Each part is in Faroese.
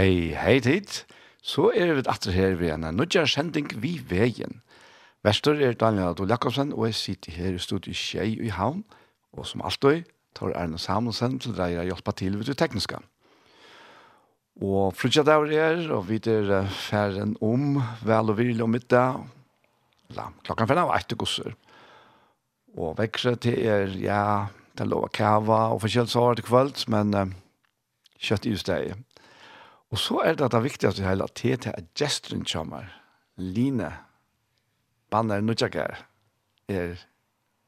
Hei, hei tid. Så er vi atter her ved en nødgjør sending vi veien. Vestor er Daniel Adol Jakobsen, og jeg sitter her i studiet Kjei i Havn, og som alltid tar Erne Samuelsen til deg å hjelpe til ved det tekniske. Og frutja der er, og vi er ferden om, vel og virle om middag. La, klokken fem av etter gosser. Og vekkere til er, ja, det lov å kava og forskjellig sår til kvöld, men uh, kjøtt i stedet. Og så er det det viktigaste hele, at til at gesturen kommer, line, banner, nødjager, er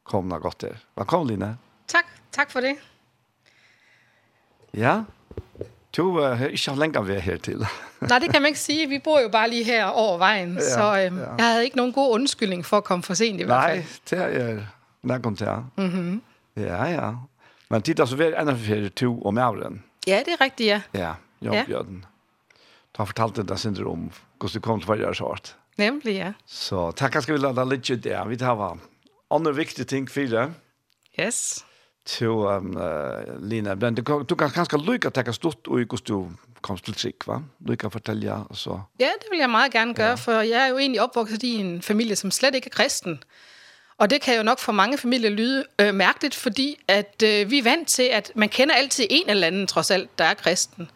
kommet godt til. Velkommen, Line. Takk, takk for det. Ja, du uh, har ikke lenge lenger ved her til. Nei, det kan man ikke si. Vi bor jo bare lige her over vejen, ja, så um, ja. jeg havde ikke noen god undskyldning for å komme for sent i hvert fall. Nei, det er nærkom til. Mm -hmm. Ja, ja. Men titta så er enda for to om åren. Ja, det er riktig, ja. Ja, jo, ja. Bjørn har fortalt det synder om hvordan det kom til å være så. Nemlig, ja. Så takk skal vi lade litt ut det. Vi tar hva. Andre viktige ting fire. Yes. Til um, uh, Lina men Du, du kan kanskje lykke til å stått og hvordan du kom til trikk, va? Du kan fortelle, og så... Ja, det vil jeg meget gerne gøre, ja. for jeg er jo egentlig opvokset i en familie, som slet ikke er kristen. Og det kan jo nok for mange familier lyde øh, mærkeligt, fordi at øh, vi er vant til, at man kender altid en eller anden, trods alt, der er kristen.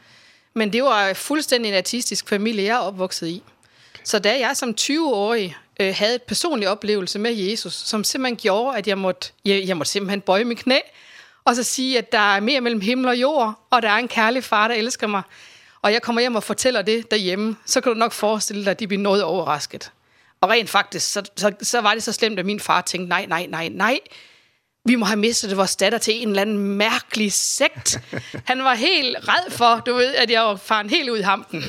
Men det var fuldstændig en artistisk familie, jeg er opvokset i. Så da jeg som 20-årig øh, havde et personlig oplevelse med Jesus, som simpelthen gjorde, at jeg måtte, jeg, jeg måtte simpelthen bøje min knæ, og så sige, at der er mere mellem himmel og jord, og der er en kærlig far, der elsker mig, og jeg kommer hjem og fortæller det derhjemme, så kan du nok forestille dig, at de bliver noget overrasket. Og rent faktisk, så, så, så var det så slemt, at min far tænkte, nej, nej, nej, nej, vi må have mistet vores datter til en eller anden mærkelig sekt. Han var helt red for, du ved, at jeg var faren helt ud i hampen.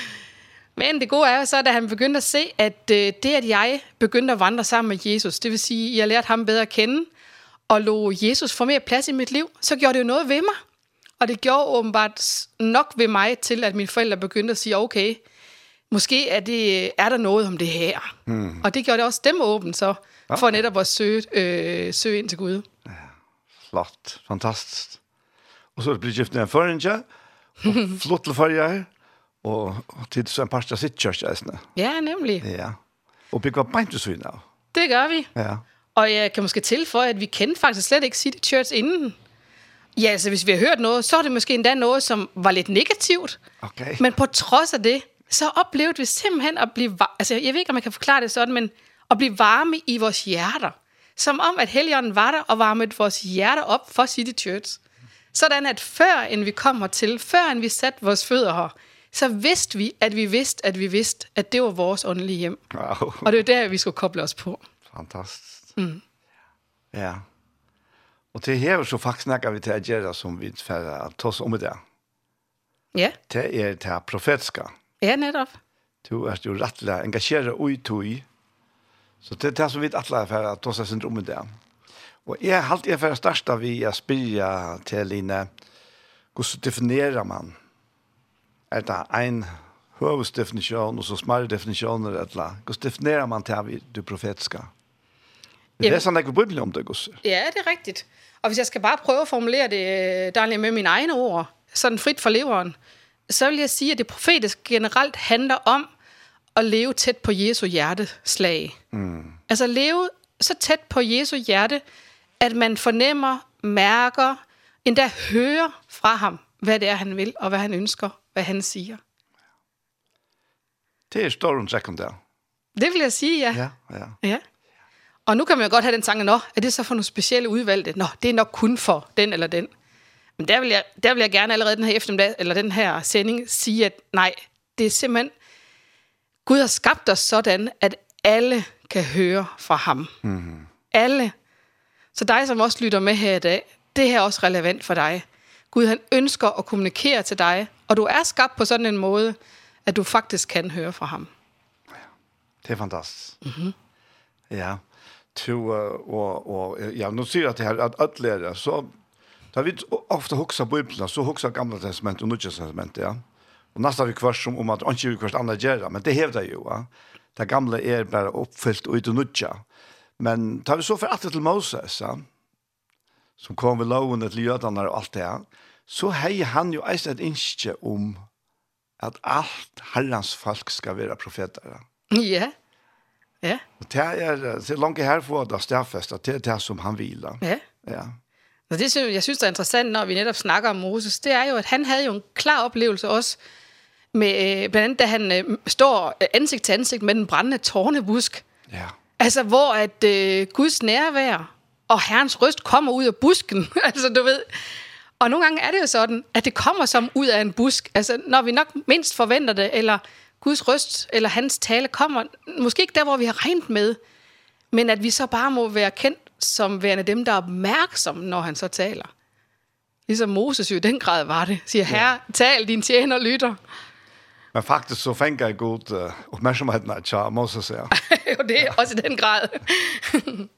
Men det gode er så, at han begyndte at se, at det, at jeg begyndte at vandre sammen med Jesus, det vil sige, at jeg lærte ham bedre at kende, og lå Jesus få mere plads i mit liv, så gjorde det jo noget ved mig. Og det gjorde åbenbart nok ved mig til, at mine forældre begyndte at sige, okay, måske er, det, er der noget om det her. Mm. Og det gjorde det også dem åbent, så ja. for netop at søge, øh, søge ind til Gud. Ja, flot. Fantastisk. Og så er det blitt gift ned en føringe, og flott til førje, og tid som en parst av sitt kjørstjøsene. Ja, nemlig. Ja. Og bygger beint til søgne av. Det gør vi. Ja. Og jeg kan måske tilføje, at vi kendte faktisk slet ikke City Church inden. Ja, altså hvis vi har hørt noget, så er det måske endda noget, som var lidt negativt. Okay. Men på trods af det, så oplevede vi simpelthen at blive... Altså jeg ved ikke, om man kan forklare det sådan, men og blive varme i vores hjerter. Som om, at Helligånden var der og varmede vores hjerter op for City Church. Sådan at før end vi kommer til, før end vi satte vores fødder her, så vidste vi, at vi vidste, at vi vidste, at det var vores åndelige hjem. Wow. Og det er der, vi skulle koble os på. Fantastisk. Mm. Ja. Og til her så faktisk snakker vi til at gjøre som vi færre at ta oss om det. Ja. Det er det profetiske. Ja, netop. Du er jo rettelig engasjeret og i Så det er det som vi atler for at oss er sin om det. Og jeg har alltid for største vi å spille til Line, hvordan definerer man? Er det en høvesdefinisjon og så smare definisjoner, eller hvordan definerer man til du profetiske? Det er sådan, ikke brydeligt om det, Gusse. Ja, det er rigtigt. Og hvis jeg skal bare prøve at formulere det, Daniel, med mine egne ord, sådan frit for leveren, så vil jeg sige, at det profetiske generelt handler om, at leve tæt på Jesu hjerteslag. Mm. Altså leve så tæt på Jesu hjerte, at man fornemmer, mærker, endda hører fra ham, hvad det er, han vil, og hvad han ønsker, hvad han siger. Det er storm sekundær. Det vil jeg sige, ja. Ja, ja. ja. Og nu kan man jo godt have den tanke, nå, er det så for nogle specielle udvalgte? Nå, det er nok kun for den eller den. Men der vil jeg, der vil jeg gerne allerede den her eftermiddag, eller den her sending, sige, at nej, det er simpelthen Gud har skabt os sådan, at alle kan høre fra ham. Mm -hmm. Alle. Så dig, som også lytter med her i dag, det her er også relevant for dig. Gud, han ønsker at kommunikere til dig, og du er skabt på sådan en måde, at du faktisk kan høre fra ham. Ja, det er fantastisk. Mm -hmm. Ja, to, og, og ja, nu sier jeg at det her, at alle er så, da vi ofte hokser Bibelen, så hokser Gamle Testament og Nye Testament, ja. Mm Og nesten vi kvart som om at ikke vi kvart andre gjør men det hevde jeg jo. Ja. Det gamle er bare oppfylt og uten nødja. Men tar vi så for etter til Moses, ja, som kom ved loven til jødene og alt det, så hei han jo eisen et innskje om at alt herrens folk skal være profeter. Ja, ja. Ja. Og det er, det er langt her for at det er det er det som han vil. Ja. Ja. Og det, som jeg synes, er interessant, når vi netop snakker om Moses, det er jo, at han havde jo en klar oplevelse også, med blandt andet, da han øh, står ansigt til ansigt med den brændende tårnebusk. Ja. Altså, hvor at øh, Guds nærvær og Herrens røst kommer ud af busken. altså, du ved... Og nogle gange er det jo sådan, at det kommer som ud af en busk. Altså, når vi nok mindst forventer det, eller Guds røst, eller hans tale kommer, måske ikke der, hvor vi har regnet med, men at vi så bare må være kendt som værende dem, der er opmærksomme, når han så taler. Ligesom Moses jo i den grad var det. Siger, herre, tal, din tjener lytter. Men faktiskt så fänger jeg godt uh, uppmärksamheten att jag måste ja. och det är alltså den grad.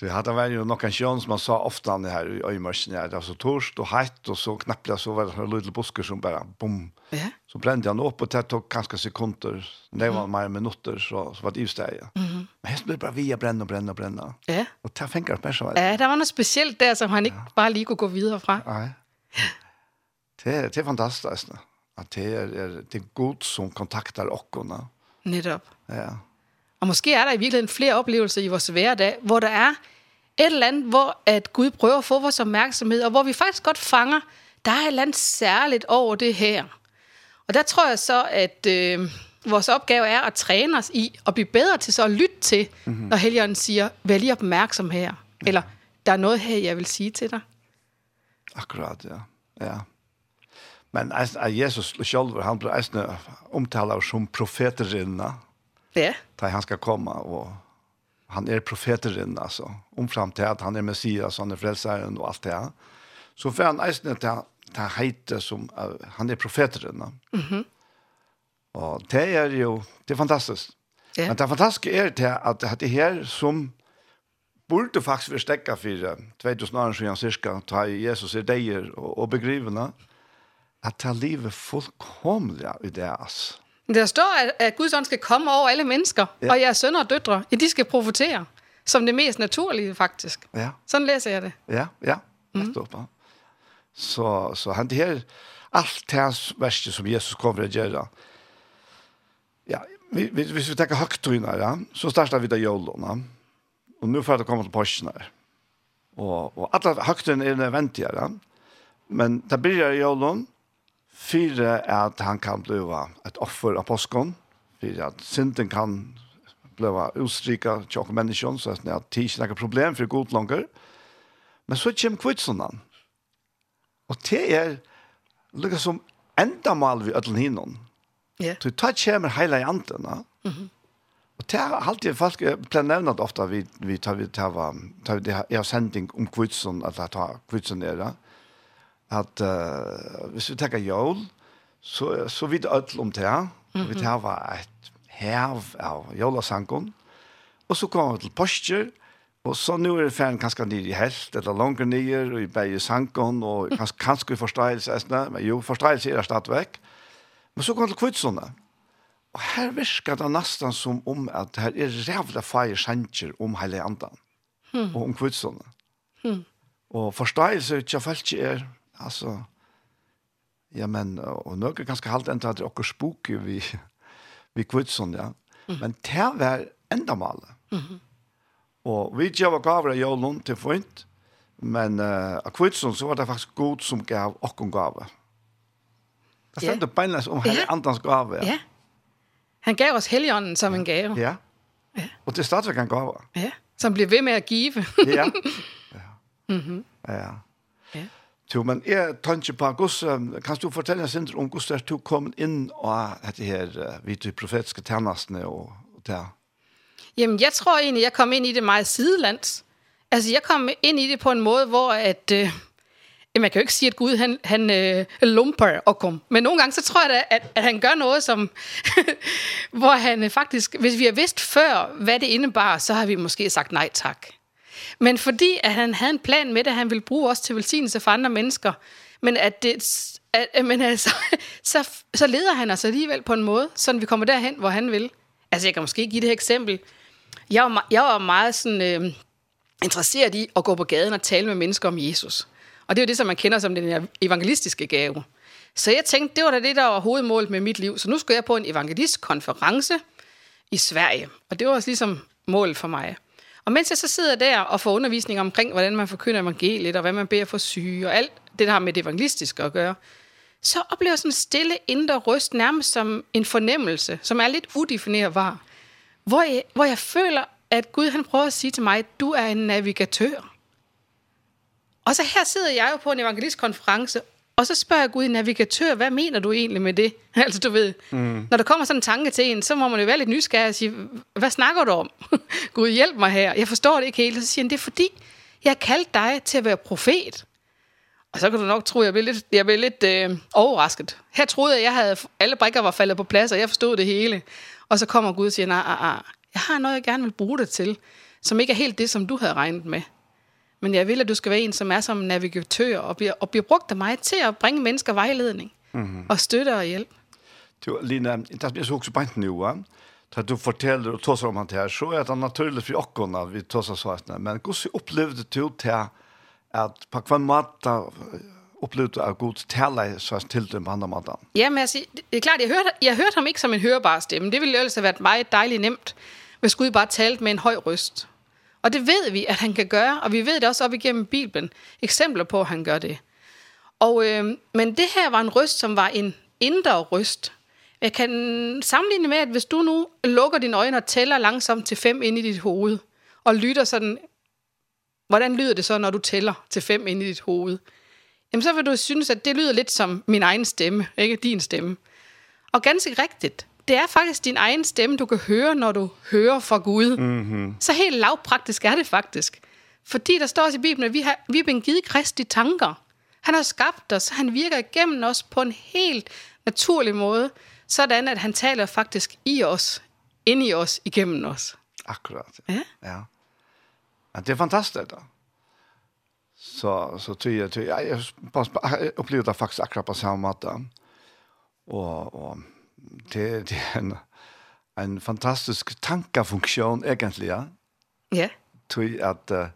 det hade varit ju någon chans man sa ofta när här i mörsen här alltså torst och hett och så knappt så var det lilla buske som bara bom. Ja. Så brände han upp och det tog ganska sekunder. Det var mer minuter så så var det just det. Ja. Mm. Men hästen blev bara via bränna och bränna och bränna. Ja. Och det fänger jag uppmärksamheten. Ja, det var något speciellt där som han inte ja. bara lige kunne gå vidare från. Nej. Det, det är fantastiskt. Nej att det är, är det god som kontaktar åkorna. Netop. Ja. Og måske er der i virkeligheden flere oplevelser i vores hverdag, hvor der er et eller andet, hvor at Gud prøver at få vores opmærksomhed, og hvor vi faktisk godt fanger, der er et eller andet særligt over det her. Og der tror jeg så, at øh, vores opgave er at træne os i at blive bedre til så at lytte til, mm -hmm. når Helligånden siger, vær lige opmærksom her, ja. eller der er noget her, jeg vil sige til dig. Akkurat, ja. Ja. Men Jesus selv, han ble eisen omtaler som profeterinna. Det? Da han skal komme, og han er profeterinna, altså. Omfram til at han er Messias, han er frelseren og alt det. Så får han eisen til ta heite som uh, han er profeterinna. Mhm. Mm -hmm. og det er jo, det er fantastisk. Det. Men det fantastiske er det at det her som burde faktisk vi stekka for 2000 år siden cirka, da Jesus er deier og, og begrivende, at ta livet fullkomlig i deres. Der står, at, at Guds ånd skal komme over alle mennesker, ja. og jeres sønner og døtre, at de skal profetere, som det mest naturlige faktisk. Ja. Sådan læser jeg det. Ja, ja. Mm. -hmm. Så, så han det her, alt det verset som Jesus kommer att gjøre, ja, vi, vi, hvis vi tenker høgtøyene, ja, så starter vi da jølene, og nå får det komme til påskene. Og, og alle høgtøyene er nødvendige, ja. men det blir jølene, Fyra är att han kan bliva ett offer av påskon. Fyra att synden kan bliva utstrika tjock människan så att det är inte några problem för god langer. Men så kommer kvitsunan. Og det er lukka som endamal vi ödlen hinnon. Ja. Så det kommer heila i anten. ja. Og det er alltid folk planerat ofta vi vi tar vi tar vi tar det är sändning om at att tar kvitsun där at uh, hvis vi tenker jøl, så, så vidt ødel om det her. Mm -hmm. Vi tar var et hev av jølasangen. Og så kommer vi til Porscher, og så nå er det ferdig kanskje ned i helt, eller langer ned, og i begge sangen, og kanskje, kanskje forståelse, men jo, forståelse er det stadigvæk. Men så kommer vi til Kvitsene. Og her virker det nesten som om at her er rævla feir sanger om hele andan, mm. og om Kvitsene. Mm. Og forståelse er ikke er Alltså ja men och några ganska halt det att och spooky vi vi kvitson, ja. Mm. Men det var ända malet. Mhm. Och vi gav gav jag långt till fint. Men uh, av kvitsson så var det faktiskt god som gav och hon. Det stämde yeah. beinleis om yeah. andans gave. Ja. Yeah. Han gav oss helgen som en gave. Ja. ja. Och det startade han gav. Ja. Som blev ved med at give. ja. Ja. Mhm. Ja. Jo, men jeg tenker på, Guss, kan du fortelle oss litt om hvordan du kom inn og dette her, vidt du profetiske tjenestene og, og der? Jamen, jeg tror egentlig, jeg kom ind i det meget sidelands. Altså, jeg kom ind i det på en måde, hvor at... Øh, man kan jo ikke sige, at Gud han, han øh, lumper og kom. Men nogle gange, så tror jeg da, at, at han gør noget, som, hvor han faktisk... Hvis vi har vidst før, hvad det indebar, så har vi måske sagt nej tak. Men fordi at han havde en plan med det, han ville bruge os til velsignelse for andre mennesker, men at det at, men altså, så, så leder han os alligevel på en måde, så vi kommer derhen, hvor han vil. Altså, jeg kan måske give det her eksempel. Jeg var, jeg var meget sådan, øh, interesseret i at gå på gaden og tale med mennesker om Jesus. Og det er jo det, som man kender som den evangelistiske gave. Så jeg tænkte, det var da det, der var hovedmålet med mit liv. Så nu skulle jeg på en evangelistkonference i Sverige. Og det var også ligesom målet for mig. Og mens jeg så sidder der og får undervisning omkring, hvordan man forkynder evangeliet, og hvad man beder for syge, og alt det, der har med det evangelistiske at gøre, så oplever jeg sådan en stille indre røst nærmest som en fornemmelse, som er lidt udefinerbar, hvor jeg, hvor jeg føler, at Gud han prøver at sige til mig, du er en navigatør. Og så her sidder jeg jo på en evangelistkonference, Og så spørger jeg Gud, navigatør, hvad mener du egentlig med det? altså, du ved, mm. når der kommer sådan en tanke til en, så må man jo være lidt nysgerrig og sige, hvad snakker du om? Gud, hjælp mig her. Jeg forstår det ikke helt. Og så siger han, det er fordi, jeg har kaldt dig til at være profet. Og så kan du nok tro, jeg blev lidt, jeg blev lidt øh, overrasket. Her troede jeg, jeg havde, alle brikker var faldet på plads, og jeg forstod det hele. Og så kommer Gud og siger, nej, nej, nej, jeg har noget, jeg gerne vil bruge det til, som ikke er helt det, som du havde regnet med. Men jeg vil, at du skal være en, som er som navigatør, og bliver, og bliver brugt af mig til at bringe mennesker vejledning, mm -hmm. og støtte og hjælp. Du, Lina, det er så også bænt nu, ja? Da du forteller og tåser om han her, så er det naturligt for åkken, at vi tåser svartene. Men hvordan opplevde du til at på hver måte upplevde at Gud taler så til dem på andre måder? Ja, men altså, det er klart, jeg hørte, jeg hørte ham ikke som en hørbar stemme. Det ville jo ellers have været meget dejligt nemt, hvis Gud bare talte med en høj røst. Og det ved vi, at han kan gøre, og vi ved det også op igennem Bibelen. Eksempler på, at han gør det. Og, øh, men det her var en røst, som var en indre røst. Jeg kan sammenligne med, at hvis du nu lukker dine øjne og tæller langsomt til fem ind i dit hoved, og lytter sådan, hvordan lyder det så, når du tæller til fem ind i dit hoved? Jamen så vil du synes, at det lyder lidt som min egen stemme, ikke din stemme. Og ganske rigtigt det er faktisk din egen stemme, du kan høre, når du hører fra Gud. Mm -hmm. Så helt lavpraktisk er det faktisk. Fordi der står også i Bibelen, at vi, har, vi er blevet givet kristi tanker. Han har skabt os, han virker igennem os på en helt naturlig måde, sådan at han taler faktisk i os, ind i os, igennem os. Akkurat. Ja. ja. ja det er fantastisk, Da. Så, så tyder jeg, tyder jeg, jeg upplever det faktisk akkurat på samme måte. Og, og det, det er en, en fantastisk tankefunksjon, egentlig, ja. Ja. Tror at uh,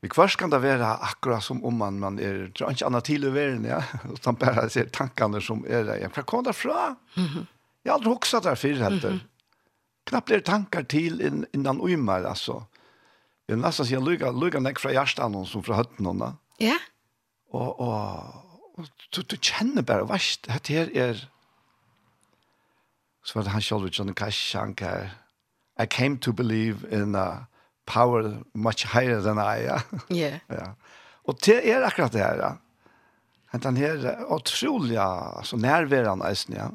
vi kvars kan det være akkurat som om man, man er, tror ikke annet til i verden, ja. Utan bare ser tankene som er der. Ja, hva kom det fra? Mm -hmm. Jeg har aldri hokset der før, heter. Mm -hmm. Knappt blir tankar til inn, innan uimer, altså. Jeg vil nesten si at lykker nek fra hjertet som fra høtten henne. Ja. Og, og, og du, du kjenner bare, hva er det her er Så var det han selv, Johnny Cash, han kan, I came to believe in a power much higher than I, ja. Yeah. ja. Og det er akkurat det her, ja. Han her otroliga, altså nærværende eisen, ja.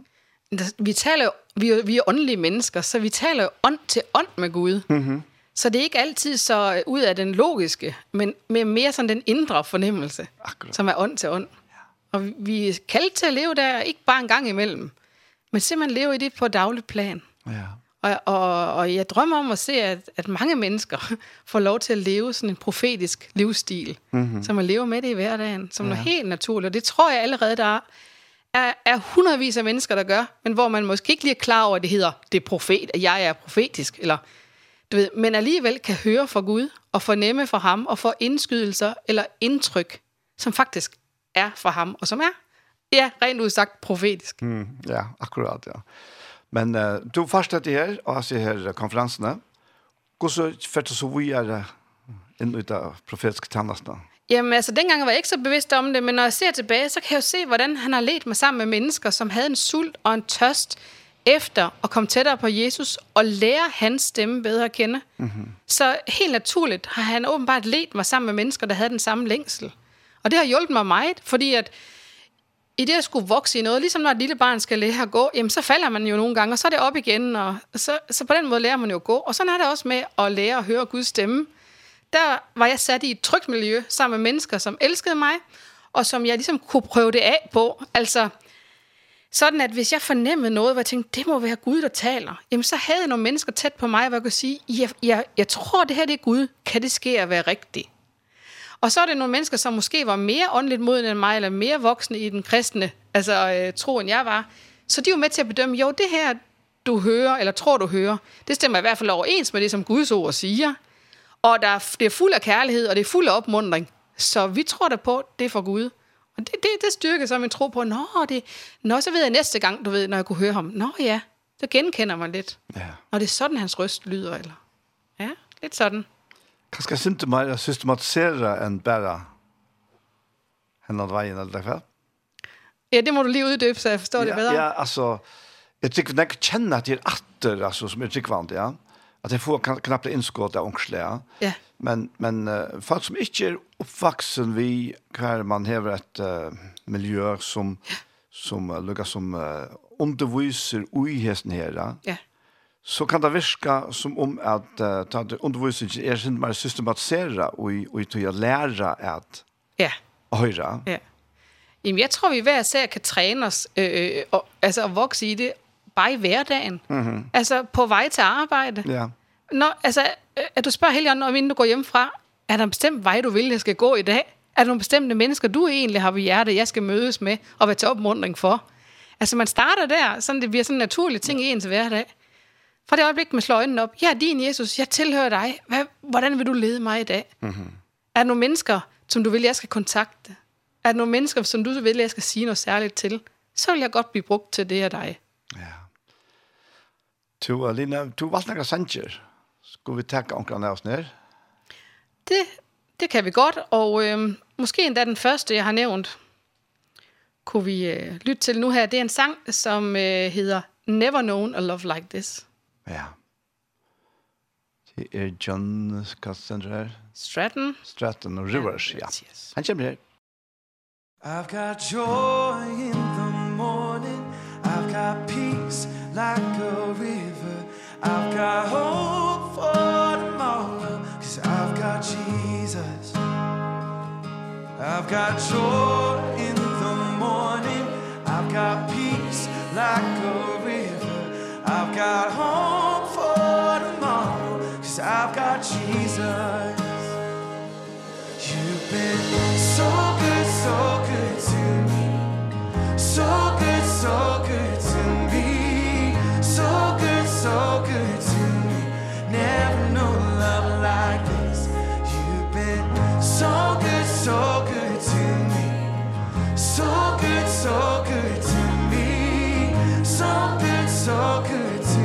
Vi taler jo, vi, vi er åndelige mennesker, så vi taler jo ånd til ånd med Gud. Mm -hmm. Så det er ikke altid så ud af den logiske, men med mere sådan den indre fornemmelse, Akkurat. som er ånd til ånd. Ja. Og vi er kaldt til at leve der, ikke bare en gang imellem. Men simpelthen lever i det på daglig plan. Ja. Og, og, og jeg drømmer om at se, at, at mange mennesker får lov til at leve sådan en profetisk livsstil, mm -hmm. som man lever med det i hverdagen, som ja. noget helt naturligt. Og det tror jeg allerede, der er, er, er hundredvis af mennesker, der gør, men hvor man måske ikke lige er klar over, at det hedder, det er profet, at jeg er profetisk, eller du ved, men alligevel kan høre fra Gud, og fornemme fra ham, og få indskydelser eller indtryk, som faktisk er fra ham, og som er Ja, rent udsagt profetisk. Mm, ja, akkurat, ja. Men uh, du fastet det her, og ser her konferansene. Hvordan fikk du så videre inn ut av profetiske tannastene? Jamen altså, dengang var jeg ikke så bevidst om det, men når jeg ser tilbage, så kan jeg jo se, hvordan han har let mig sammen med mennesker, som havde en sult og en tørst efter at komme tættere på Jesus og lære hans stemme bedre at kende. Mm -hmm. Så helt naturligt har han åbenbart let mig sammen med mennesker, der havde den samme længsel. Og det har hjulpet mig meget, fordi at i det at skulle vokse i noget, ligesom når et lille barn skal lære at gå, jamen så falder man jo nogle gange, og så er det op igen, og så, så på den måde lærer man jo at gå. Og sådan er det også med at lære at høre Guds stemme. Der var jeg sat i et trygt miljø sammen med mennesker, som elskede mig, og som jeg ligesom kunne prøve det af på. Altså, sådan at hvis jeg fornemmede noget, hvor jeg tænkte, det må være Gud, der taler, jamen så havde jeg nogle mennesker tæt på mig, hvor jeg kunne sige, jeg, jeg, jeg tror, det her det er Gud. Kan det ske at være rigtigt? Og så er det nogle mennesker, som måske var mere åndeligt modne end mig, eller mere voksne i den kristne altså, øh, tro, end jeg var. Så de er jo med til at bedømme, jo, det her, du hører, eller tror, du hører, det stemmer i hvert fald overens med det, som Guds ord siger. Og der er, det er fuld af kærlighed, og det er fuld af opmundring. Så vi tror da på, det er for Gud. Og det, det, det styrker så min tro på, nå, det, nå, så ved jeg næste gang, du ved, når jeg kunne høre ham, nå ja, så genkender man lidt. Ja. Og det er sådan, hans røst lyder, eller? Ja, lidt sådan kanskje systematisere enn bare henne veien, eller i hvert Ja, det må du lige uddybe, så jeg forstår ja, det bedre. Ja, altså, jeg tykker, når jeg kjenner at det er atter, altså, som er tryggvand, ja, at jeg får knappt innskått av ångsle, ja. ja. Men, men uh, folk som ikke er oppvaksen vi, hver man hever et uh, miljø som, som uh, lukker som uh, underviser uihesten her, ja. ja så kan det virka som om at uh, ta undervisningen er sin mer systematisera og i og til å lære at ja. høyre. Ja. Jamen, jeg tror, vi hver sær kan træne os øh, og, altså, at vokse i det bare i hverdagen. Mm -hmm. Altså på vej til arbejde. Ja. Når, altså, at du spørger Helion, når inden du går hjemmefra, er der en bestemt vej, du vil, jeg skal gå i dag? Er der nogle bestemte mennesker, du egentlig har på hjertet, jeg skal mødes med og være til opmuntring for? Altså, man starter der, så det bliver sådan en naturlig ting ja. i ens hverdag. Fra det øjeblik, man slår øjnene op, jeg er din Jesus, jeg tilhører dig. Hvad, hvordan vil du lede mig i dag? Mm-hmm. Er der nogle mennesker, som du vil, jeg skal kontakte? Er der nogle mennesker, som du vil, jeg skal sige noget særligt til? Så vil jeg godt blive brugt til det af dig. Ja. Du, Alina, du valgte nogle sanger. Skulle vi takke omkring os ned? Det, det kan vi godt, og øh, måske endda den første, jeg har nævnt, kunne vi øh, lytte til nu her. Det er en sang, som øh, hedder Never Known a Love Like This. Ja. Det er John Cassandra. Stratton. Stratton og Rivers, ja. Han kommer her. I've got joy in the morning I've got peace like a river I've got hope for tomorrow Cause I've got Jesus I've got joy in the morning I've got peace like a river I've got hope for tomorrow Cause I've got Jesus. You've been so good, so good to me. So good, so good to me. So good, so good to me. Never know love like this. You've been so good, so good to me. So good, so good to me. So good so good to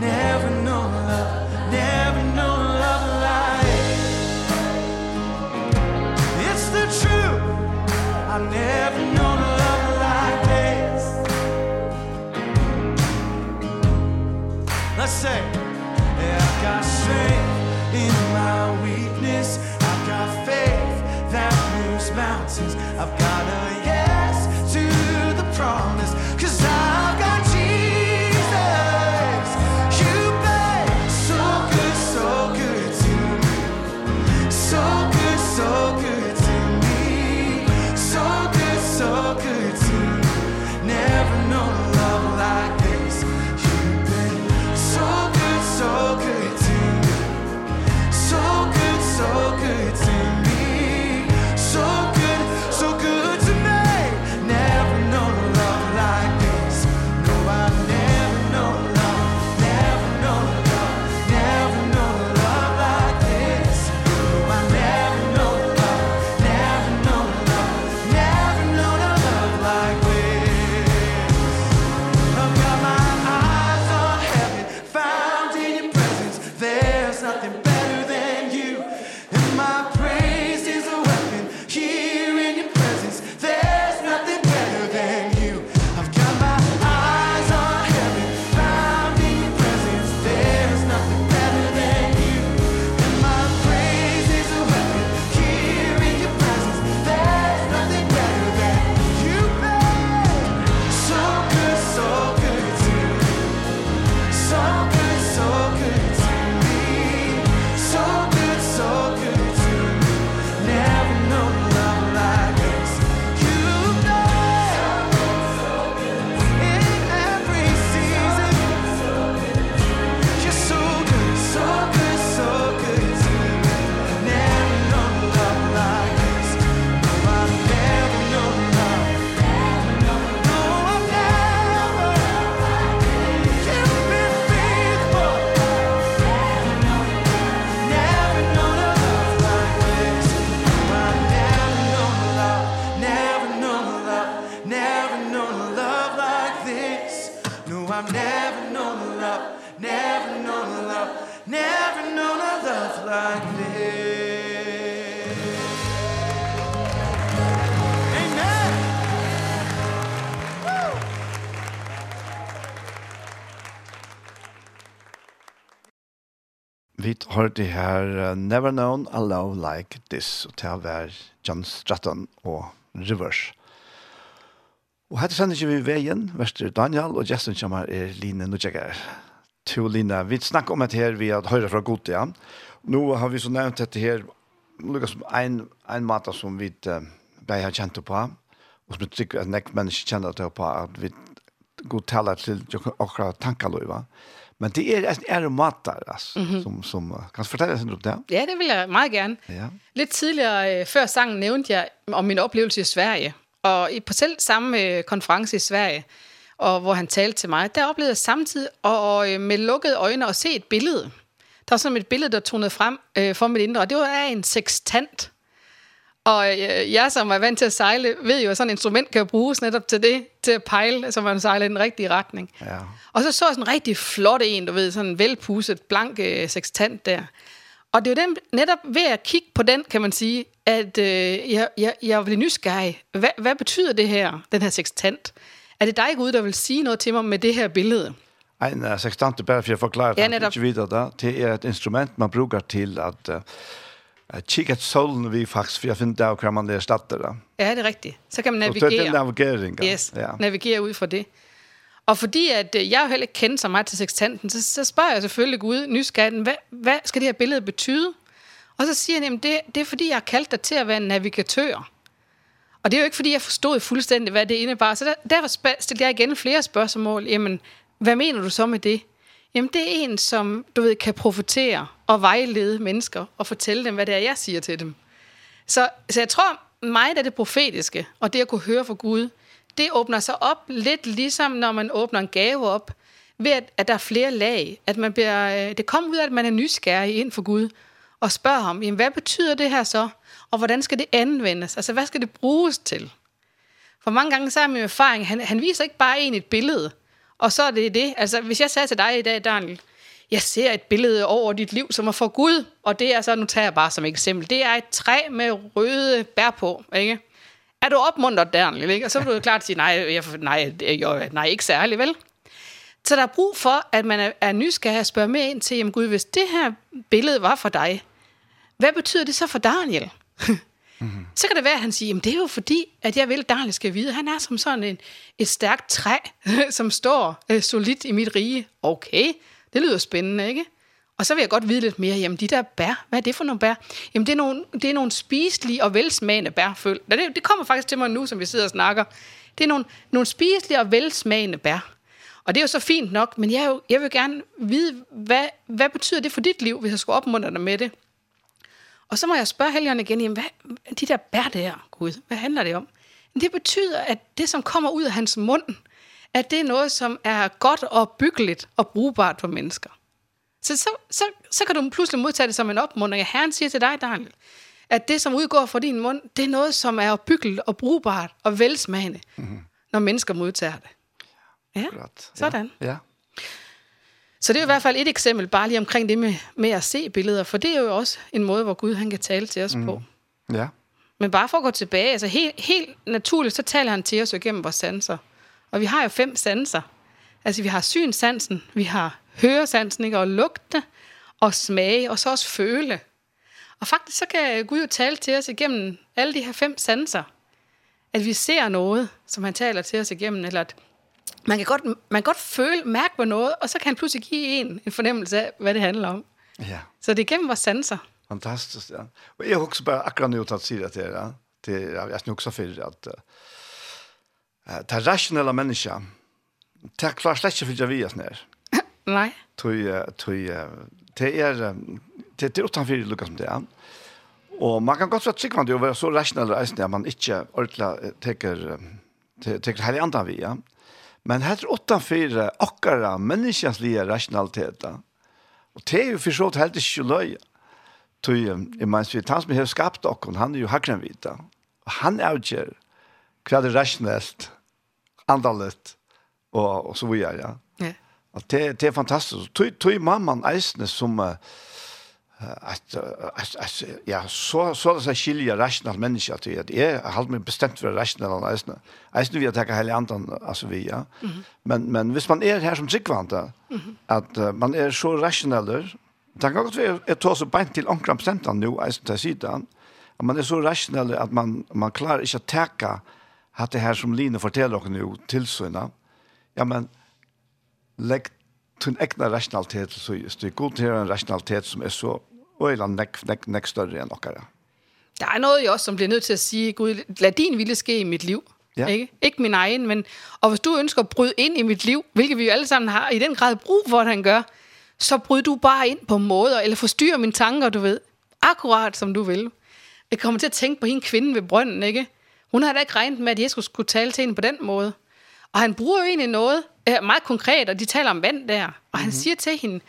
never know love never know love like. It's the truth. I never know love like this. Let's say yeah, I got strength in my weakness. I've got faith that moves mountains. I've got a yes to the promise cause I hørte her uh, Never Known a Love Like This, og til å være John Stratton og Rivers. Og her sender ikke vi veien, Vester Daniel, og gesten kommer er Line Nudjeger. To Line, vi snakker om dette her vi har hørt fra Gotia. Nå har vi så nevnt dette her, Lukas, en, en mat som vi uh, bare har kjent på, og som vi tykker at nekk mennesker kjenner det på, at vi går til okra tankaløyva. Ja Men det är en är matar altså, mm -hmm. som som kan fortælla sen upp det? Ja, det vill jag meget gärna. Ja. Lite tidigare før sangen nævnte jeg om min oplevelse i Sverige og i på selv samme konference i Sverige og hvor han talte til mig, der oplevede jeg samtidig og med lukkede øjne og se et billede. Der var som et billede, der tonede frem øh, for mit indre, og det var en sextant. Og øh, jeg, som er vant til at sejle, ved jo, at sådan et instrument kan bruges netop til det, til at pejle, så man sejler i den rigtige retning. Ja. Og så så jeg sådan en rigtig flot en, du ved, sådan en velpusset, blank øh, sextant der. Og det er jo den, netop ved at kigge på den, kan man sige, at øh, jeg, jeg, jeg blev nysgerrig. Hva, hvad betyder det her, den her sextant? Er det dig, Gud, der vil sige noget til mig med det her billede? Nej, nej, sextant er bare for at forklare ja, det, ikke videre. Det er et instrument, man bruger til at... Uh Jeg kikar et solen vi faktisk, for jeg finner det av hva man det erstatta. Ja, det er rigtigt. Så kan man navigere. Så det den navigering. Yes, ja. navigere ud fra det. Og fordi at jeg jo heller ikke kender så meget til sekstanten, så, så spørger jeg selvfølgelig Gud nysgerrigen, hvad, hvad skal det her billede betyde? Og så siger han, jamen det, det er fordi, jeg har kaldt dig til at være en navigatør. Og det er jo ikke fordi, jeg forstod fuldstændig, hvad det indebar. Så der, derfor stillede jeg igen flere spørgsmål. Jamen, hvad mener du så med det? Jamen, det er en, som, du ved, kan profetere og vejlede mennesker og fortælle dem, hvad det er, jeg siger til dem. Så, så jeg tror, meget af det profetiske, og det at kunne høre fra Gud, det åbner sig op lidt ligesom, når man åbner en gave op, ved at, at der er flere lag, at man bliver, det kommer ud af, at man er nysgerrig ind for Gud, og spørger ham, jamen, hvad betyder det her så, og hvordan skal det anvendes, altså hvad skal det bruges til? For mange gange så er min erfaring, han, han viser ikke bare en et billede, Og så er det det. Altså, hvis jeg sagde til dig i dag, Daniel, jeg ser et billede over dit liv, som er for Gud, og det er så, nu tager jeg bare som eksempel, det er et træ med røde bær på, ikke? Er du opmuntret, Daniel, ikke? Og så vil du jo klart sige, nej, jeg, nej, jeg, nej, ikke særlig, vel? Så der er brug for, at man er nysgerrig og spørger med ind til, jamen Gud, hvis det her billede var for dig, hvad betyder det så for Daniel? Så kan det være, at han siger, jamen det er jo fordi, at jeg vil, Daniel skal vide. Han er som sådan en, et stærkt træ, som står øh, solidt i mit rige. Okay, det lyder spændende, ikke? Og så vil jeg godt vide lidt mere, jamen de der bær, hvad er det for nogle bær? Jamen det er nogle, det er nogle spiselige og velsmagende bærføl. Det, det kommer faktisk til mig nu, som vi sidder og snakker. Det er nogle, nogle spiselige og velsmagende bær. Og det er jo så fint nok, men jeg, jo, jeg vil gerne vide, hvad, hvad betyder det for dit liv, hvis jeg skulle opmuntre dig med det? Og så må jeg spørge helgerne igen, jamen, hvad, de der bær der, Gud, hvad handler det om? Det betyder, at det, som kommer ud af hans mund, at det er noget, som er godt og byggeligt og brugbart for mennesker. Så, så, så, så kan du pludselig modtage det som en opmuntring. Herren siger til dig, Daniel, at det, som udgår fra din mund, det er noget, som er byggeligt og brugbart og velsmagende, mm -hmm. når mennesker modtager det. Ja, Godt. sådan. Ja. ja. Så det er i hvert fald et eksempel, bare lige omkring det med, med at se billeder, for det er jo også en måde, hvor Gud han kan tale til os mm. på. Ja. Men bare for at gå tilbage, altså helt, helt naturligt, så taler han til os jo gennem vores sanser. Og vi har jo fem sanser. Altså vi har synsansen, vi har høresansen, ikke? og lugte, og smage, og så også føle. Og faktisk så kan Gud jo tale til os igennem alle de her fem sanser. At vi ser noget, som han taler til os igennem, eller at man kan godt, man kan godt føle, mærke på noget, og så kan han pludselig give en en fornemmelse af, hvad det handler om. Ja. Så det er gennem vores sanser. Fantastisk, ja. Og jeg husker bare akkurat nu tatt det til ja. det, til, jeg snakker også for at uh, det rationelle mennesker, det er klart slett ikke for vi er tui Nei. Tøy, tøy, det er, det er utenfor lukka som det er. Og man kan godt være trygg det å være så rationell reisende at man ikke ordentlig teker, teker heilig andan vi, ja. Men här är åtta fyra akkara människans lia rationaliteten. Och det är ju förstått helt i kjölöja. Tui, jeg minns vi, han som har skapt okkon, han er jo hakren vita. Og han avgjør hva det er rasjonelt, andalet, og, og så videre. Ja. ja. Og det, det er fantastisk. Tui, tui mamman eisne som, uh, att att att ja så så det så skilja rational människa till att är halt mig bestämt för rational nästan. Alltså vi attacker hela andan alltså vi ja. Men men hvis man är här som sikvanta att man är så rationell Tack gott vi är tar så bant till omkring procenten nu alltså där sidan. Att man är så rationell att man man klarar inte att täcka att det här som Line fortäller och nu till såna. Ja men lägg tun egna rationalitet så just det god till en rationalitet som är så og eller nek, nek, nek større enn dere. Der er noget jeg også, som bliver nødt til at sige, Gud, lad din vilje ske i mit liv. Ja. Ikke? ikke min egen, men og hvis du ønsker at bryde ind i mit liv, hvilket vi jo alle sammen har i den grad brug for, at han gør, så bryd du bare ind på måder, eller forstyrrer mine tanker, du ved. Akkurat som du vil. Jeg kommer til at tænke på hende kvinde ved brønden, ikke? Hun havde da ikke regnet med, at Jesus skulle tale til hende på den måde. Og han bruger jo egentlig noget øh, meget konkret, og de taler om vand der. Og han mm -hmm. siger til hende,